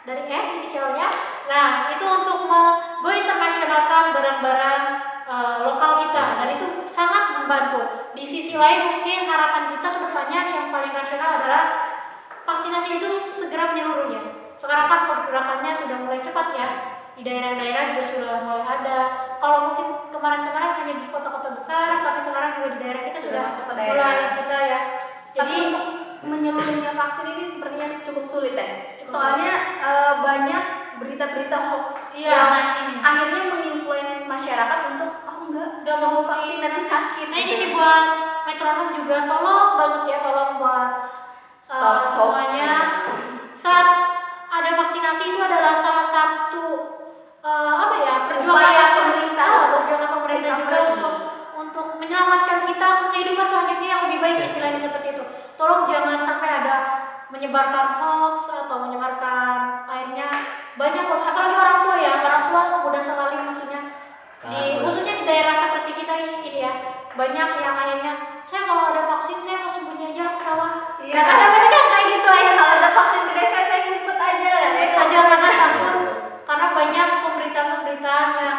dari S inisialnya. Nah, itu untuk go internasionalkan barang-barang eh, lokal kita dan itu sangat membantu. Di sisi lain mungkin harapan kita ke depannya yang paling rasional adalah vaksinasi itu segera menyeluruh ya. Sekarang kan pergerakannya sudah mulai cepat ya. Di daerah-daerah juga sudah mulai ada. Kalau mungkin kemarin-kemarin hanya di kota-kota besar, tapi sekarang juga di daerah kita Sudah sudah, masuk ke mulai daerah. kita ya. Tapi Jadi untuk menyeluruhnya vaksin ini sepertinya cukup sulit ya. Cukup Soalnya eh, banyak berita-berita hoax Iya, yang ini. akhirnya menginfluence masyarakat untuk oh enggak Nggak mau vaksin nanti sakit Nah ini gitu. nih buat metronom juga tolong banget ya tolong buat Stop uh, hoax. semuanya saat ada vaksinasi itu adalah salah satu uh, apa ya perjuangan Upaya pemerintah Ah, untuk perjuangan pemerintah juga untuk menyelamatkan kita ke kehidupan selanjutnya yang lebih baik istilahnya seperti itu. Tolong jangan sampai ada menyebarkan hoax atau menyebarkan akhirnya banyak apalagi orang tua ya orang tua mudah sekali maksudnya. Sangat di khususnya di daerah seperti kita ini ya banyak yang akhirnya saya kalau ada vaksin saya mau sembunyi aja ke sawah Iya. Nah, ada mereka yang kayak gitu akhirnya kalau ada vaksin ke desa saya ngumpet aja ya aja karena takut karena banyak pemberitaan-pemberitaan yang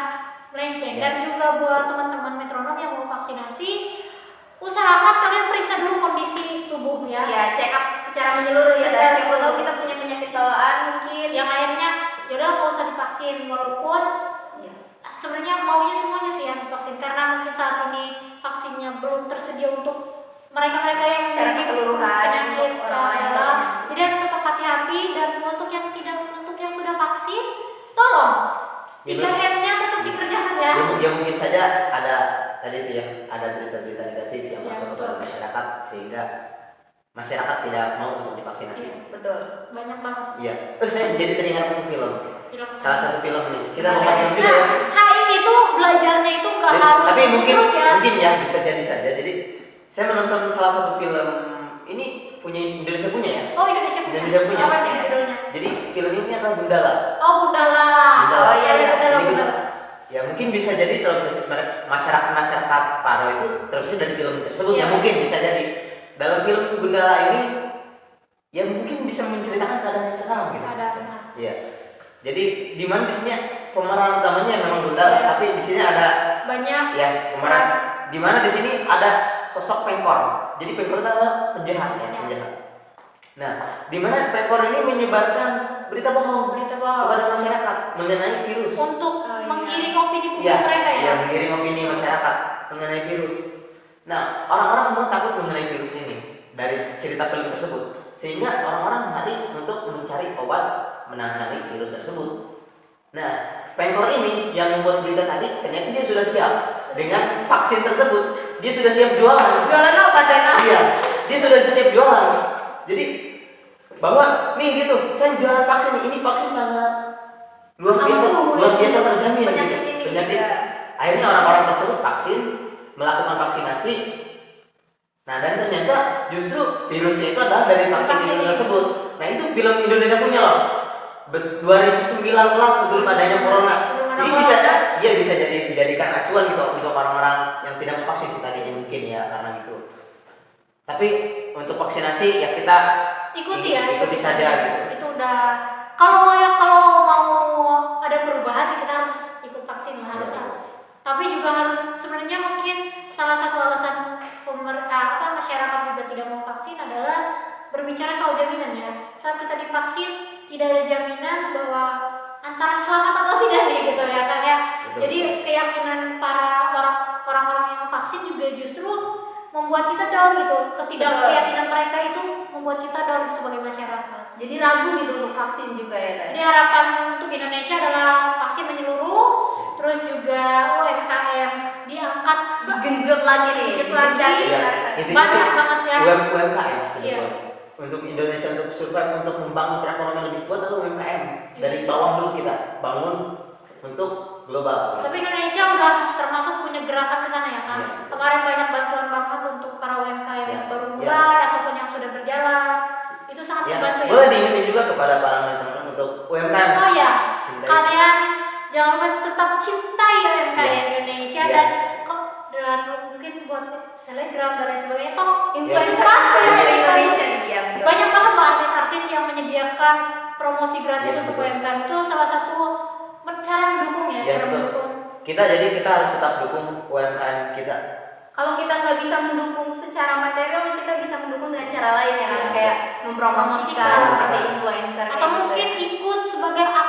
melenceng Ya. dan juga buat teman-teman metronom yang mau vaksinasi usahakan kalian periksa dulu kondisi tubuh ya. Ya check up secara menyeluruh ya Secara guys. Siapa tahu kita punya penyakit bawaan mungkin. Yang akhirnya yaudah nggak usah divaksin. Walaupun Iya. sebenarnya maunya semuanya sih yang divaksin. Karena mungkin saat ini vaksinnya belum tersedia untuk mereka-mereka yang Secara keseluruhan, penyakit untuk orang-orang yang jadi harus tetap hati-hati dan untuk yang tidak untuk yang sudah vaksin tolong. Ya, 3 M-nya tetap dikerjakan ya. Ya, ya mungkin saja ada tadi itu ya ada berita-berita negatif yang Ya, masuk kepada masyarakat sehingga masyarakat tidak mau untuk divaksinasi. betul banyak banget Iya. Eh saya jadi teringat satu film. film Salah satu film nih. Kita Nah, mau film juga nah, ya. HI itu belajarnya itu nggak harus tapi mungkin terus ya mungkin ya bisa jadi saja. Jadi saya menonton salah satu film ini punya Indonesia punya ya. oh Indonesia punya Indonesia punya. apa judulnya Jadi film ini akan Gundala. oh Gundala Gundala. Oh, iya, iya. Gundala Jadi Gundala. Ya mungkin bisa jadi terobsesi masyarakat masyarakat separuh itu terobsesi dari film tersebut Iya. ya mungkin bisa jadi dalam film Gundala ini ya mungkin bisa menceritakan keadaan yang sekarang gitu. ada nah. Iya. Jadi di mana di sini pemeran utamanya memang Gundala, Iya. tapi di sini ada banyak ya pemeran di mana di sini ada sosok pengkor. Jadi pengkor itu adalah penjahat ya, Iya. penjahat. Nah, di mana pengkor ini menyebarkan berita bohong berita bahwa kepada masyarakat mengenai virus. untuk Oh, iya. menggiring opini publik Iya, mereka ya iya, mengirim opini masyarakat mengenai virus. Nah, orang-orang semua takut mengenai virus ini dari cerita film tersebut, sehingga orang-orang lari untuk mencari obat menangani virus tersebut. Nah, pengkor ini yang membuat berita tadi ternyata dia sudah siap dengan vaksin tersebut. Dia sudah siap jualan. jualan apa Tena Iya, dia sudah siap jualan. Jadi bahwa nih gitu, saya jualan vaksin ini vaksin sangat luar biasa, luar biasa terjamin Penyakit gitu. ini, Penyakit. Akhirnya orang-orang tersebut vaksin, melakukan vaksinasi. Nah dan ternyata justru virusnya itu adalah dari vaksin itu tersebut. Nah itu film Indonesia punya loh. Bes- 2019 sebelum adanya corona. Jadi bisa iya bisa jadi dijadikan acuan gitu untuk orang-orang yang tidak vaksin sih tadinya mungkin ya karena gitu. Tapi untuk vaksinasi ya kita ikuti ya ikuti saja gitu. itu udah kalau ya kalau mau ada perubahan ya kita harus ikut vaksin lah harus Iya. Tapi juga harus sebenarnya mungkin salah satu alasan pemer, ah, apa masyarakat juga tidak mau vaksin adalah berbicara soal jaminan ya. Saat kita divaksin tidak ada jaminan bahwa antara selamat atau tidak nih gitu ya kan ya. Betul. jadi keyakinan para orang orang-orang yang vaksin juga justru membuat kita down gitu. Ketidakkeyakinan mereka itu membuat kita down sebagai masyarakat. Jadi ragu gitu untuk vaksin juga ya Tena jadi harapan untuk Indonesia adalah vaksin menyeluruh, terus juga UMKM diangkat se- genjot lagi nih Genjot lagi. Ya, banyak banget ya. UM- UMKM. Iya. Untuk Indonesia untuk survive untuk membangun perekonomian lebih kuat adalah UMKM. Iya. Dari bawah dulu kita bangun untuk global. Tapi Indonesia udah termasuk punya gerakan ke sana ya kan. Iya. Kemarin banyak bantuan banget untuk para UMKM Iya. yang baru Iya. mulai ataupun yang sudah berjalan. Itu sangat Ya, membantu ya. boleh diingetin juga kepada para teman-teman untuk UMKM. Oh ya, Cintai. kalian jangan lupa tetap cintai UMKM Iya. Indonesia Iya. dan kok dan mungkin buat selegram dan lain sebagainya toh influencer Iya. influencer Iya. Indonesia ya betul. banyak banget lah artis-artis yang menyediakan promosi gratis Iya, untuk. UMKM itu salah satu cara mendukung ya, Iya, cara betul. mendukung Kita jadi kita harus tetap dukung UMKM kita. kalau kita nggak bisa mendukung secara material kita bisa mendukung dengan cara lain ya kan Iya. kayak mempromosikan seperti influencer atau kayak gitu mungkin ikut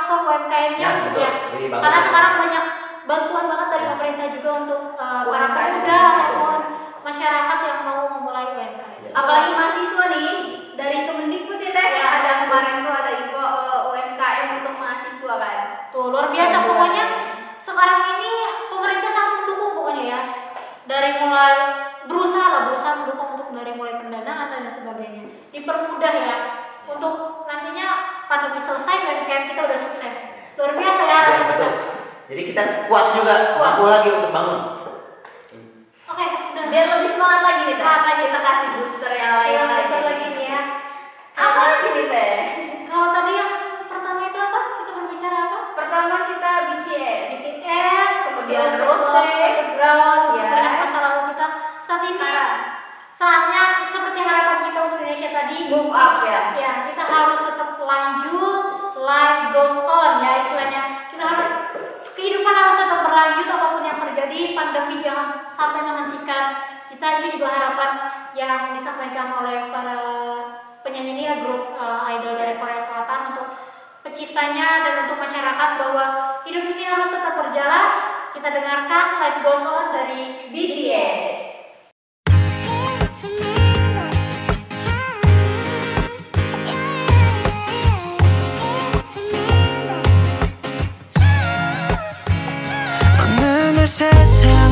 untuk UMKM-nya. Ya. Ya. Karena sekarang banyak bantuan banget dari ya. pemerintah juga untuk uh, para pemuda maupun masyarakat yang mau memulai UMKM. Ya. Apalagi mahasiswa nih dari Kemendikbud ya, ya ada kemarin tuh ada info uh, UMKM untuk mahasiswa kan. Tuh luar biasa ya. pokoknya sekarang ini pemerintah sangat mendukung pokoknya ya dari mulai berusaha lah berusaha mendukung untuk dari mulai pendanaan dan sebagainya dipermudah ya untuk nantinya pandemi selesai dan camp kita udah sukses. Luar biasa ya, ya betul. jadi kita kuat juga mampu lagi untuk bangun. Oke okay, udah. Biar lebih semangat lagi nih semangat lagi. Kita kasih booster yang lain ya, lagi. lagi nih ya. Apa lagi nih teh? Kalau tadi yang pertama itu apa? Kita berbicara apa? Pertama kita BTS BTS kemudian Rose Brown ya. Masa selalu kita. Saat ini saatnya seperti harapan kita untuk Indonesia tadi. Move up ya. Ya kita harus tetap lanjut. Life goes on ya istilahnya. Kita harus kehidupan harus tetap berlanjut apa pun yang terjadi. Pandemi jangan sampai menghentikan. Kita ini juga harapan yang disampaikan oleh para penyanyi ini ya grup uh, idol dari Korea Selatan untuk pecintanya dan untuk masyarakat bahwa hidup ini harus tetap berjalan. Kita dengarkan live Goes On dari BTS. obsessive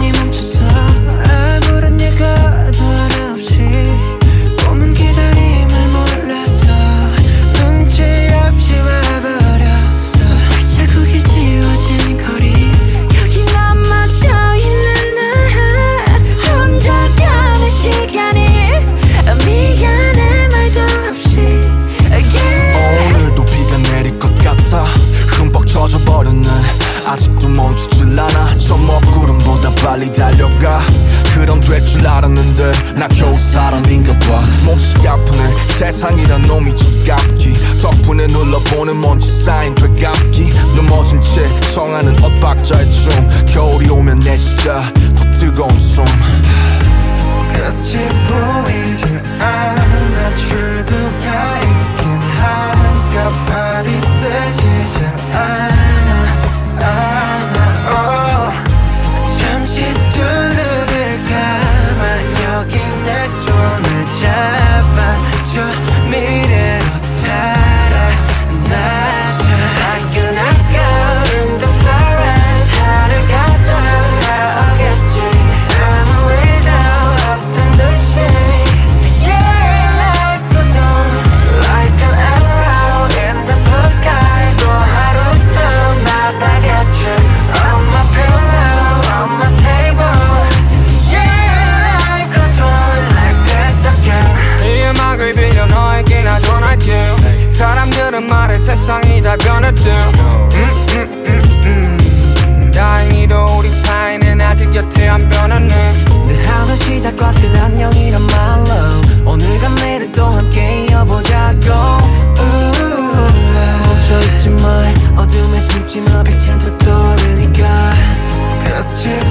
빨리 달려가. 그럼 될 줄 알았는데 나 겨우 사람인가 봐. 몹시 아프네. 세상이란 놈이 지갑기. 덕분에 눌러보는 먼지 쌓인 되감기. 넘어진 채 청하는 엇박자의 춤. 겨울이 오면 내 시자 더 뜨거운 숨. 끝이 보이지 않아. 출근하여 chip.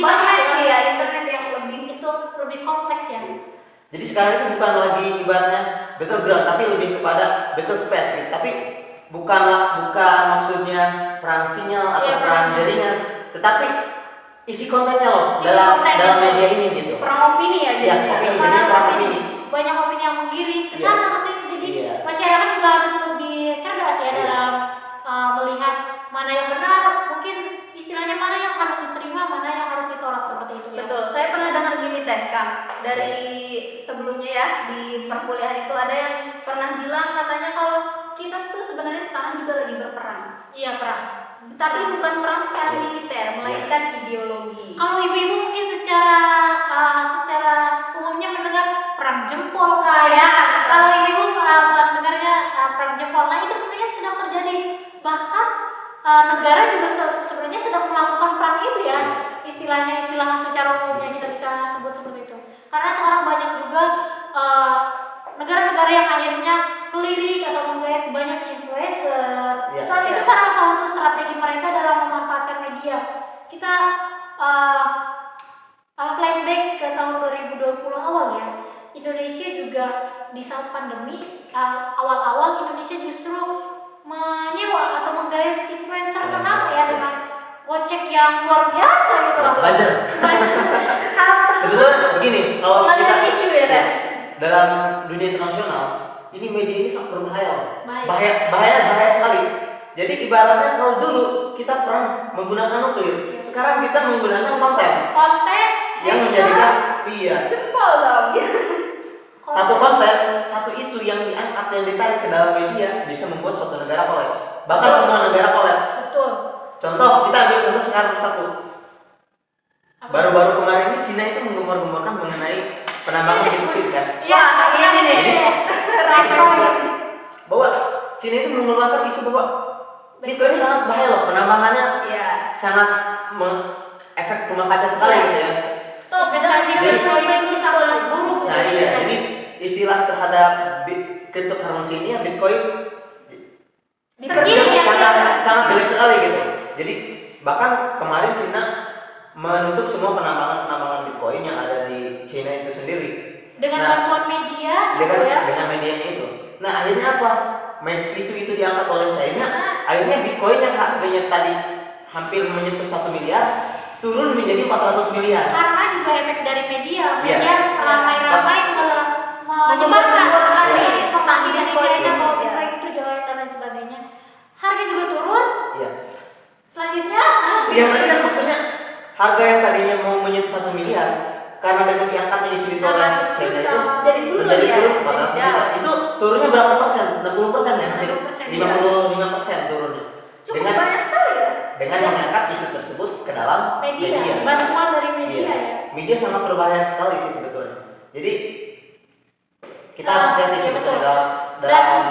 Internet banyak sih ya. ya internet yang lebih itu lebih kompleks ya. Jadi sekarang itu bukan lagi ibaratnya battleground, tapi lebih kepada battle space gitu. Tapi bukanlah bukan maksudnya perang sinyal atau Iya, perang jaringan, tetapi isi kontennya loh Isi dalam kontennya. dalam media ini gitu. perang opini ya Iya, jadinya opini. Karena Jadinya perang opini. opini. Banyak opini yang menggiring ke Iya. sana ke sini. Jadi Iya. masyarakat juga harus lebih cerdas ya Iya. dalam uh, melihat mana yang benar, mungkin istilahnya mana yang harus diterima, mana yang harus ditolak seperti itu. ya. Betul, saya pernah Kang dari sebelumnya ya di perkuliahan itu ada yang pernah bilang katanya kalau kita itu sebenarnya sekarang juga lagi berperang, Iya perang. tapi bukan perang secara Iya. militer, melainkan ideologi. Kalau ibu-ibu mungkin secara uh, secara umumnya mendengar perang jempol kah ya. Kalau ibu-ibu uh, mendengarnya uh, perang jempol, nah itu sebenarnya sedang terjadi. Bahkan uh, negara juga se- sebenarnya sedang melakukan perang itu ya. Istilahnya istilah secara umumnya kita bisa sebut seperti itu. Karena sekarang banyak juga uh, negara-negara yang akhirnya melirik atau menggait banyak influencer. Iya. Saat itu salah satu strategi mereka dalam memanfaatkan media. Kita uh, uh, flashback ke tahun 2020 awal ya. Indonesia juga di saat pandemi uh, awal-awal Indonesia justru menyewa atau menggait influencer Iya, terkenal iya. ya dengan gocek yang luar biasa gitu loh. Buzzer. Sebetulnya begini, kalau kita isu ya, Teh? dalam dunia internasional, ini media ini sangat berbahaya. Bahaya. Bahaya, bahaya, bahaya sekali. Jadi ibaratnya kalau dulu kita perang menggunakan nuklir, sekarang kita menggunakan konten konten yang menjadikan iya Jempol dong. satu konten, satu isu yang diangkat yang ditarik ke dalam media bisa membuat suatu negara kolaps. Bahkan semua negara kolaps. betul. Contoh kita ambil contoh sekarang satu. Baru-baru kemarin ini Cina itu menggembor-gemborkan mengenai penambangan Bitcoin kan. Iya, Wah, ini nih. Bitcoin. Bahwa Cina itu mengeluarkan isu bahwa Bitcoin ini sangat bahaya loh penambangannya Iya. sangat me- efek rumah kaca sekali Iya. gitu ya. Stop, investasi Jadi- Bitcoin ini sangat buruk. Nah iya, jadi istilah terhadap cryptocurrency ini ya Bitcoin Pergi jauh- ya, sangat ya. sangat jelek sekali gitu. Jadi bahkan kemarin Cina menutup semua penambangan-penambangan Bitcoin yang ada di Cina itu sendiri dengan Nah, bantuan media dengan gitu ya. dengan medianya itu. Nah akhirnya apa? Isu itu diangkat oleh China. Nah. Akhirnya Bitcoin yang harganya tadi hampir menyentuh satu miliar turun menjadi 400 miliar. Karena juga efek dari media, Iya. media ramai-ramai me- menyebarkan Iya. informasi dari Bitcoin, China bahwa iya. Bitcoin itu jelek dan sebagainya. Harga juga turun. Iya. Selanjutnya, Yang tadi kan maksudnya harga yang tadinya mau menyentuh satu miliar karena dengan diangkatnya isu itu oleh 400 China itu Jadi turun menjadi ya, turun jadi 400 juta. Itu turunnya berapa persen? 60 persen ya? Hampir 60%, 55 persen turunnya. Cukup Dengan banyak sekali ya. dengan mengangkat isu tersebut ke dalam media, bantuan dari media Iya. ya. Media sangat berbahaya sekali sih sebetulnya. Jadi kita Ah, harus hati-hati iya, sebetulnya betul. dalam Dan- dalam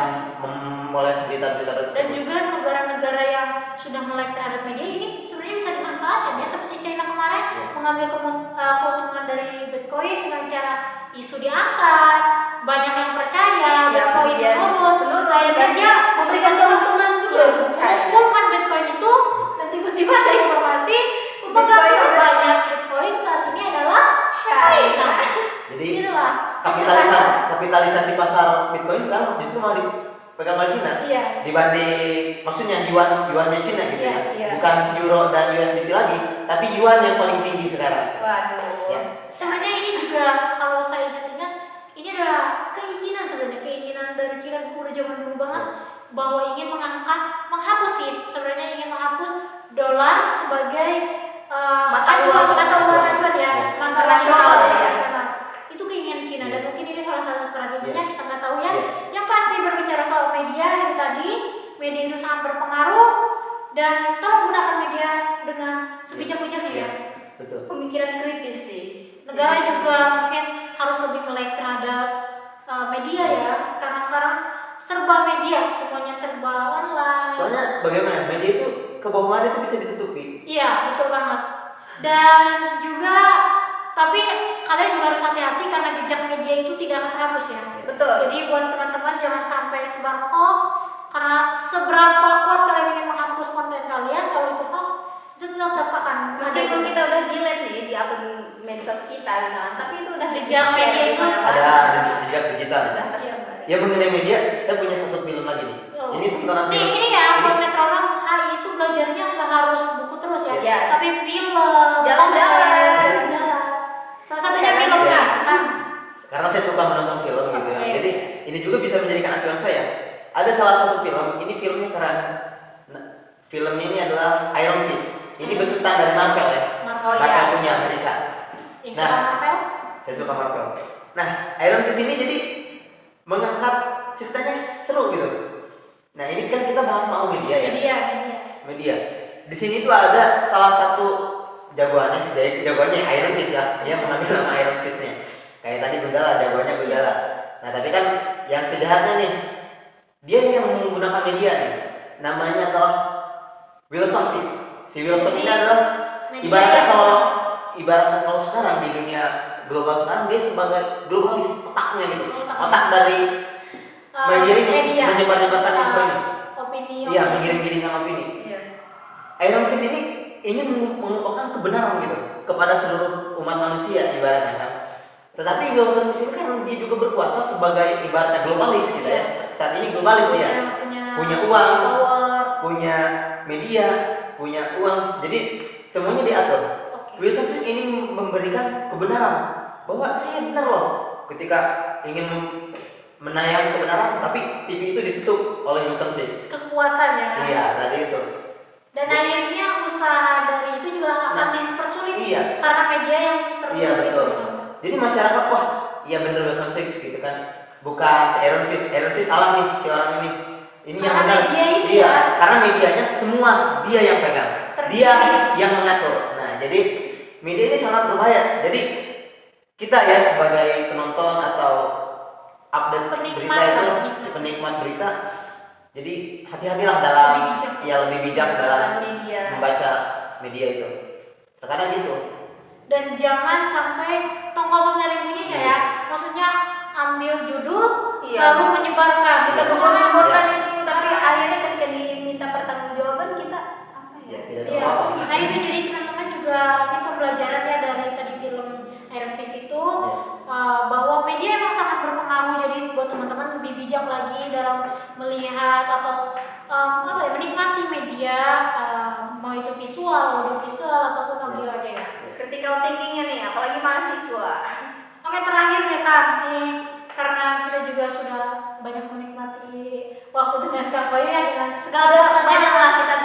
memulai berita-berita Dan tersebut. juga negara-negara yang sudah melek terhadap media ini sebenarnya bisa dimanfaatkan ya seperti China kemarin Iya. mengambil uh, keuntungan dari Bitcoin dengan cara isu diangkat, banyak yang percaya Ya, Bitcoin kemudian menurun, menurun, akhirnya dan dia memberikan keuntungan juga Iya, mengumpulkan Bitcoin itu dan tiba-tiba ada informasi pemegang banyak Bitcoin saat ini adalah China. Jadi kapitalisasi kapitalisasi pasar Bitcoin sekarang justru malah oleh Cina. Iya. Dibanding maksudnya yuan yuannya Cina gitu Iya, ya. iya. Bukan euro dan USDT lagi, tapi yuan yang paling tinggi sekarang. Waduh. Ya. Sebenarnya ini juga kalau saya ingat-ingat ini adalah keinginan sebenarnya keinginan dari Cina udah zaman dulu banget bahwa ingin mengangkat menghapus sih sebenarnya ingin menghapus dolar sebagai uh, Mata acuan uang. mata uang Acuan. ya Ya. mata nasional ya. internasional. itu keinginan Cina dan mungkin ini salah satu strateginya kita nggak tahu ya yang pasti berbicara soal media itu tadi itu sangat berpengaruh dan tolong gunakan media dengan sebijak-bijaknya Iya. ya. betul Pemikiran kritis sih. Negara juga mungkin harus lebih melek terhadap uh, media ya, karena sekarang serba media, semuanya serba online. soalnya bagaimana media itu kebohongan itu bisa ditutupi Iya, betul banget. Dan juga tapi kalian juga harus hati-hati karena jejak media itu tidak akan terhapus ya. Betul. Jadi buat teman-teman jangan sampai sebar hoax karena seberapa kuat kalian ingin menghapus konten kalian kalau itu hoax itu tetap akan Meskipun kita udah delete nih di akun medsos kita misalnya, tapi itu udah Jejak media itu ada jejak digital. Udah tersebar. ya mengenai media saya punya satu film lagi nih. Oh. ini Nih film ini ya Ini- buat metronom HI itu belajarnya nggak harus buku terus ya, Yes. tapi film, Jalan-jalan. Salah satunya Jalan-jalan. film kan, karena saya suka menonton film gitu ya. Jadi ini juga bisa menjadikan acuan saya ada salah satu film ini filmnya keren Nah, filmnya ini adalah Iron Fist ini besutan dari Marvel ya Marvel. Marvel iya. punya Amerika Yang Nah. suka Marvel? saya suka Marvel nah Iron Fist ini jadi mengangkat ceritanya seru gitu nah ini kan kita bahas soal media ya Media, media. media di sini tuh ada salah satu jagoannya jadi jagoannya Iron Fist ya dia mengambil nama Iron Fistnya kayak tadi Gundala jagoannya Gundala nah tapi kan yang sejahatnya nih dia yang menggunakan media nih. Namanya adalah Wilson Fisk. Si Wilson ini adalah ibaratnya kalau ibaratnya kalau sekarang di dunia global sekarang dia sebagai globalis otaknya gitu. Otak. dari Uh, media. ini menyebar-nyebarkan Uh, info ini. Opini iya menggiring-giringkan opini. Iya. Iron Fist ini ingin mengumpulkan kebenaran gitu kepada seluruh umat manusia ibaratnya kan. Tetapi Wilson Fisk ini kan dia juga berkuasa sebagai ibaratnya globalis gitu ya. Saat ini globalis dia. punya, punya, uang. power. Punya media, punya uang. Jadi semuanya diatur. Oke. Wilson Fisk ini memberikan kebenaran bahwa saya benar loh ketika ingin menayang kebenaran tapi TV itu ditutup oleh Wilson Fisk. kekuatan ya. Iya, tadi itu. Dan akhirnya usaha dari itu juga akan Nah, dipersulit iya. karena media yang tertutup. Iya betul. itu. Jadi masyarakat wah iya bener Wilson Fix gitu kan. Bukan si Aaron Fish, Aaron Fish salah nih si orang ini. Ini yang benar. iya, ya. karena medianya semua dia yang pegang. Dia yang mengatur. Nah, jadi media ini sangat berbahaya. Jadi kita ya sebagai penonton atau update Penikmat berita itu penikmat. penikmat berita. Jadi hati-hatilah dalam Lebih bijak. ya lebih bijak dalam media. membaca media itu. Terkadang gitu. Dan jangan sampai tong kosong nyari bunyinya ya. Maksudnya ambil judul Iya. lalu menyebarkan. kita Iya. gembor-gemborkan Iya. itu tapi akhirnya ketika diminta pertanggungjawaban kita apa Ya, ya? tidak tahu Iya, apa-apa. nah itu jadi teman-teman juga ini pembelajaran ya dari tadi film Fist itu uh, bahwa media emang sangat berpengaruh jadi buat teman-teman lebih bijak lagi dalam melihat atau um, apa ya menikmati media uh, mau itu visual, audio visual ataupun audio aja ya. Critical thinkingnya nih apalagi mahasiswa. Oke terakhir nih kan ini karena kita juga sudah banyak menikmati waktu dengan Kak ya dengan segala banyak lah kita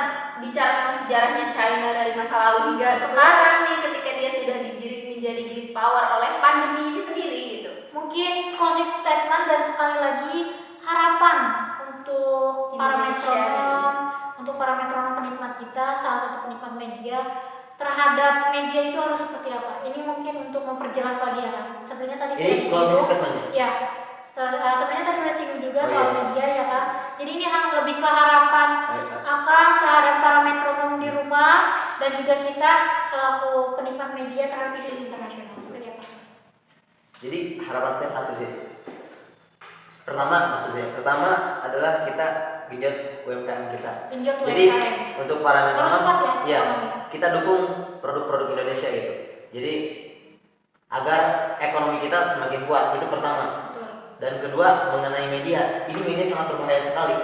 bicara tentang sejarahnya China dari masa lalu hingga sekarang nih ketika dia sudah digiring menjadi great power oleh pandemi ini sendiri gitu. Mungkin closing statement dan sekali lagi harapan untuk para Indonesia. metronom untuk para metronom penikmat kita salah satu penikmat media terhadap media itu harus seperti apa ini mungkin untuk memperjelas lagi ya kan sebenarnya tadi Ini closing statement ya? uh, sebenarnya tadi udah singgung juga Oh, soal iya. media ya kan jadi ini hal lebih ke harapan Kak. akan terhadap para metronom di rumah dan juga kita selaku penikmat media terhadap isu internasional seperti apa Jadi harapan saya satu sih. Pertama maksud saya, pertama adalah kita genjot UMKM kita. Genjot Jadi UMKM. untuk para kuat ya, ya kita dukung produk-produk Indonesia gitu. Jadi agar ekonomi kita semakin kuat itu pertama. Betul. Dan kedua mengenai media, ini media sangat berbahaya sekali.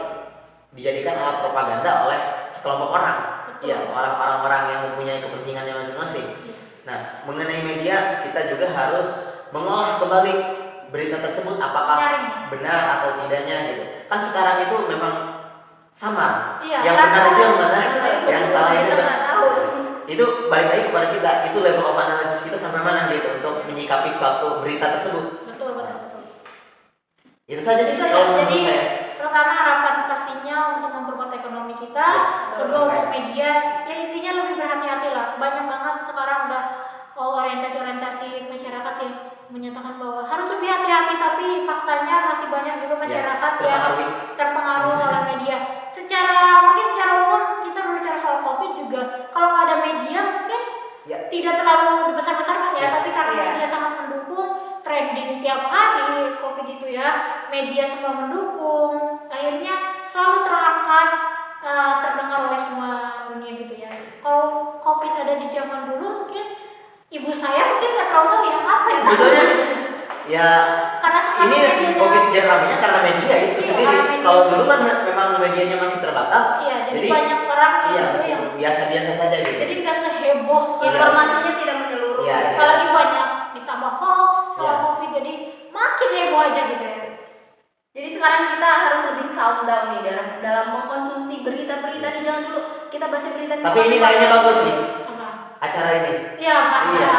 Dijadikan alat propaganda oleh sekelompok orang. Betul. Ya, orang-orang orang yang mempunyai kepentingannya masing-masing. Nah, mengenai media kita juga harus mengolah kembali berita tersebut apakah benar atau tidaknya gitu. Kan sekarang itu memang samar. Iya, yang kan benar itu yang mana, Betul. yang salah itu Itu balik lagi kepada kita. Itu level of analysis kita sampai mana gitu untuk menyikapi suatu berita tersebut. Betul, betul, betul. Itu saja sih kalau menurut jadi saya. pertama harapan pastinya untuk memperkuat ekonomi kita, Ya, kedua betul. untuk media, ya intinya lebih berhati-hati lah. Banyak banget sekarang udah oh, orientasi-orientasi masyarakat yang menyatakan bahwa harus lebih hati-hati, tapi faktanya masih banyak juga masyarakat Ya, yang terpengaruh oleh media. Secara mungkin secara umum kita berbicara soal covid juga, kalau nggak ada media mungkin Ya. tidak terlalu besar-besarkan ya, Ya. tapi karena Iya. media sangat mendukung trending tiap hari covid itu ya, media semua mendukung, akhirnya selalu terangkat eh, terdengar oleh semua dunia gitu ya. Kalau covid ada di zaman dulu mungkin ibu saya mungkin nggak terlalu tahu ya apa ya. Sebetulnya ya karena sekarang ini covid yang ramenya karena media itu Iya, sendiri. Kalau dulu kan me- memang medianya masih terbatas. Iya, jadi, banyak orang yang iya itu masih yang biasa-biasa saja gitu. jadi nggak seheboh sekarang. Informasinya tidak menyeluruh. Iya, iya. apalagi banyak ditambah hoax soal Iya. covid jadi makin heboh aja gitu ya Jadi sekarang kita harus lebih calm down nih dalam dalam mengkonsumsi berita-berita nih jangan dulu kita baca berita Tapi ini kayaknya bagus nih acara ini. iya pak Iya.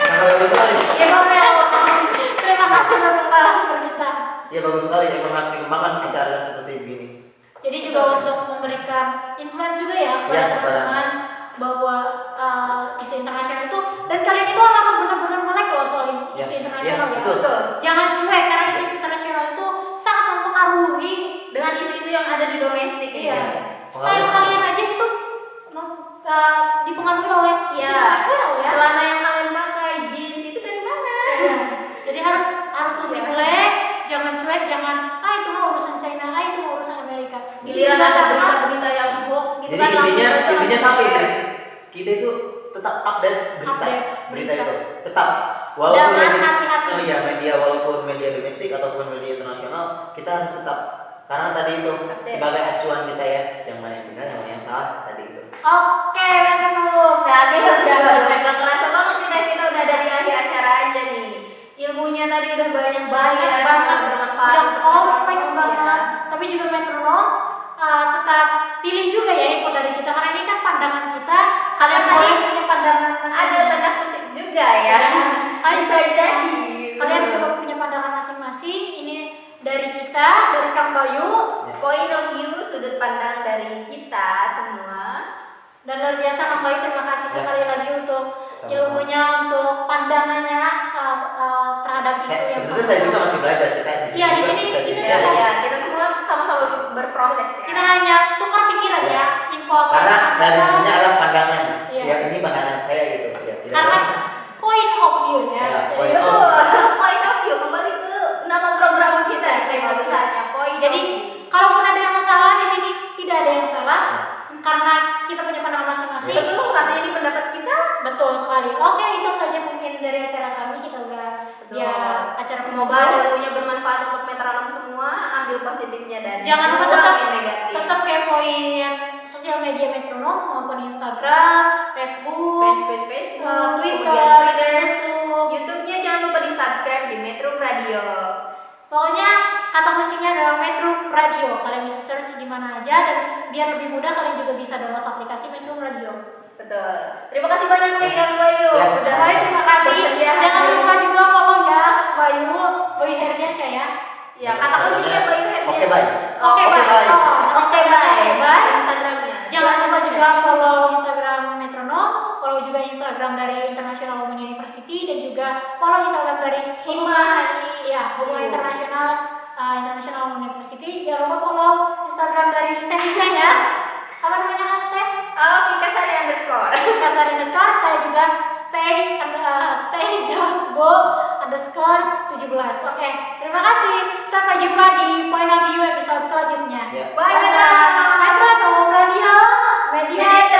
Sangat bagus sekali. ya Pak terima kasih untuk narasumber kita Ya bagus sekali memang harus dikembangkan acara seperti begini. jadi juga untuk memberikan influence juga ya kepada Iya, teman-teman bahwa uh, isu internasional itu dan kalian itu harus benar-benar melek loh soal isu Iya, internasional iya, ya betul. jangan cuek karena isu internasional itu sangat mempengaruhi dengan isu-isu yang ada di domestik Iya. ya. Style Pengaruh kalian aja itu uh, dipengaruhi oleh Iya. internasional ya. Celana yang kalian pakai jeans itu dari mana? Iya. Jadi harus harus lebih melek, jangan cuek, jangan ah itu mah urusan China, ah itu urusan Amerika. Giliran Itu ada berita-berita yang hoax gitu Jadi kan langsung intinya intinya share. sih. Kita itu tetap update berita Update berita berita. itu tetap walaupun Dengan media hati-hati. oh iya media walaupun media domestik ataupun media internasional kita harus tetap karena tadi itu Update. sebagai acuan kita ya yang mana yang benar yang mana yang salah tadi itu. Oke, Metro. Nah, ini Luar biasa. udah nggak kerasa banget kita kita udah dari akhir acara aja nih. Ilmunya tadi udah banyak banyak banget, banget, bermanfaat. udah kompleks kita. banget. Tapi juga metronom uh, tetap pilih juga ya info dari kita karena ini kan pandangan kita. Kalian Tadi punya pandangan Ada tanda kutip juga ya. Bisa jadi. Kalian juga punya pandangan masing-masing. Ini dari kita, dari Kang Bayu, Point of view sudut pandang dari kita semua. Dan luar biasa Kang Bayu terima kasih Ya. sekali lagi untuk Sama-sama. ilmunya, untuk pandangannya uh, uh, terhadap isu Saya, yang sebetulnya saya juga masih belajar kita di Iya, di juga sini kita bisa- Ya, Iya. ya, kita semua sama-sama berproses ya. kita hanya tukar pikiran ya, info apa karena ininya adalah pandangan Iya. ya ini pandangan saya gitu ya karena point of view ya. Ya, Jadi, point betul. Betul. Point of view kembali ke nama program kita nih, tema besarnya. Point of Jadi view. Karena kita punya pandangan masing-masing. betul karena ini pendapat kita. Betul sekali. Oke, itu saja mungkin dari acara kami. Kita udah Betul. ya acara Semoga ilmunya bermanfaat untuk metronom semua. Ambil positifnya dan Jangan lupa tetap negatif. tetap kepoin sosial media metronom maupun Instagram, Facebook, Facebook, Facebook, Twitter, Twitter, YouTube. YouTube-nya jangan lupa di subscribe di Metro Radio. Pokoknya kata kuncinya adalah Metro Radio. Kalian bisa search di mana aja dan biar lebih mudah kalian juga bisa download aplikasi Metro Radio. Betul. Terima kasih banyak nih Kang Bayu. Ya. Udah Baik, terima kasih. bersedia Jangan lupa juga follow ya Bayu, Bayu Herdiansyah ya. Ya, kata kuncinya Bayu Herdian. oke baik Oke. Oh, Oke, bye. bye. Instagramnya. Jangan lupa juga follow Instagram Metronom, follow juga Instagram dari International Women University dan juga follow Instagram dari Himahani. ya Hubungan Internasional uh, International Women University. Jangan lupa follow Instagram dari Teh Vika ya. Apa namanya Kak Teh? Oh, Vika Sari underscore. Kasar underscore saya juga stay uh, stay go underscore 17 Oke, terima kasih Sampai jumpa di Point of View episode selanjutnya Ya. Bye, Metronom. Metronom Radio Media Media terintegrasi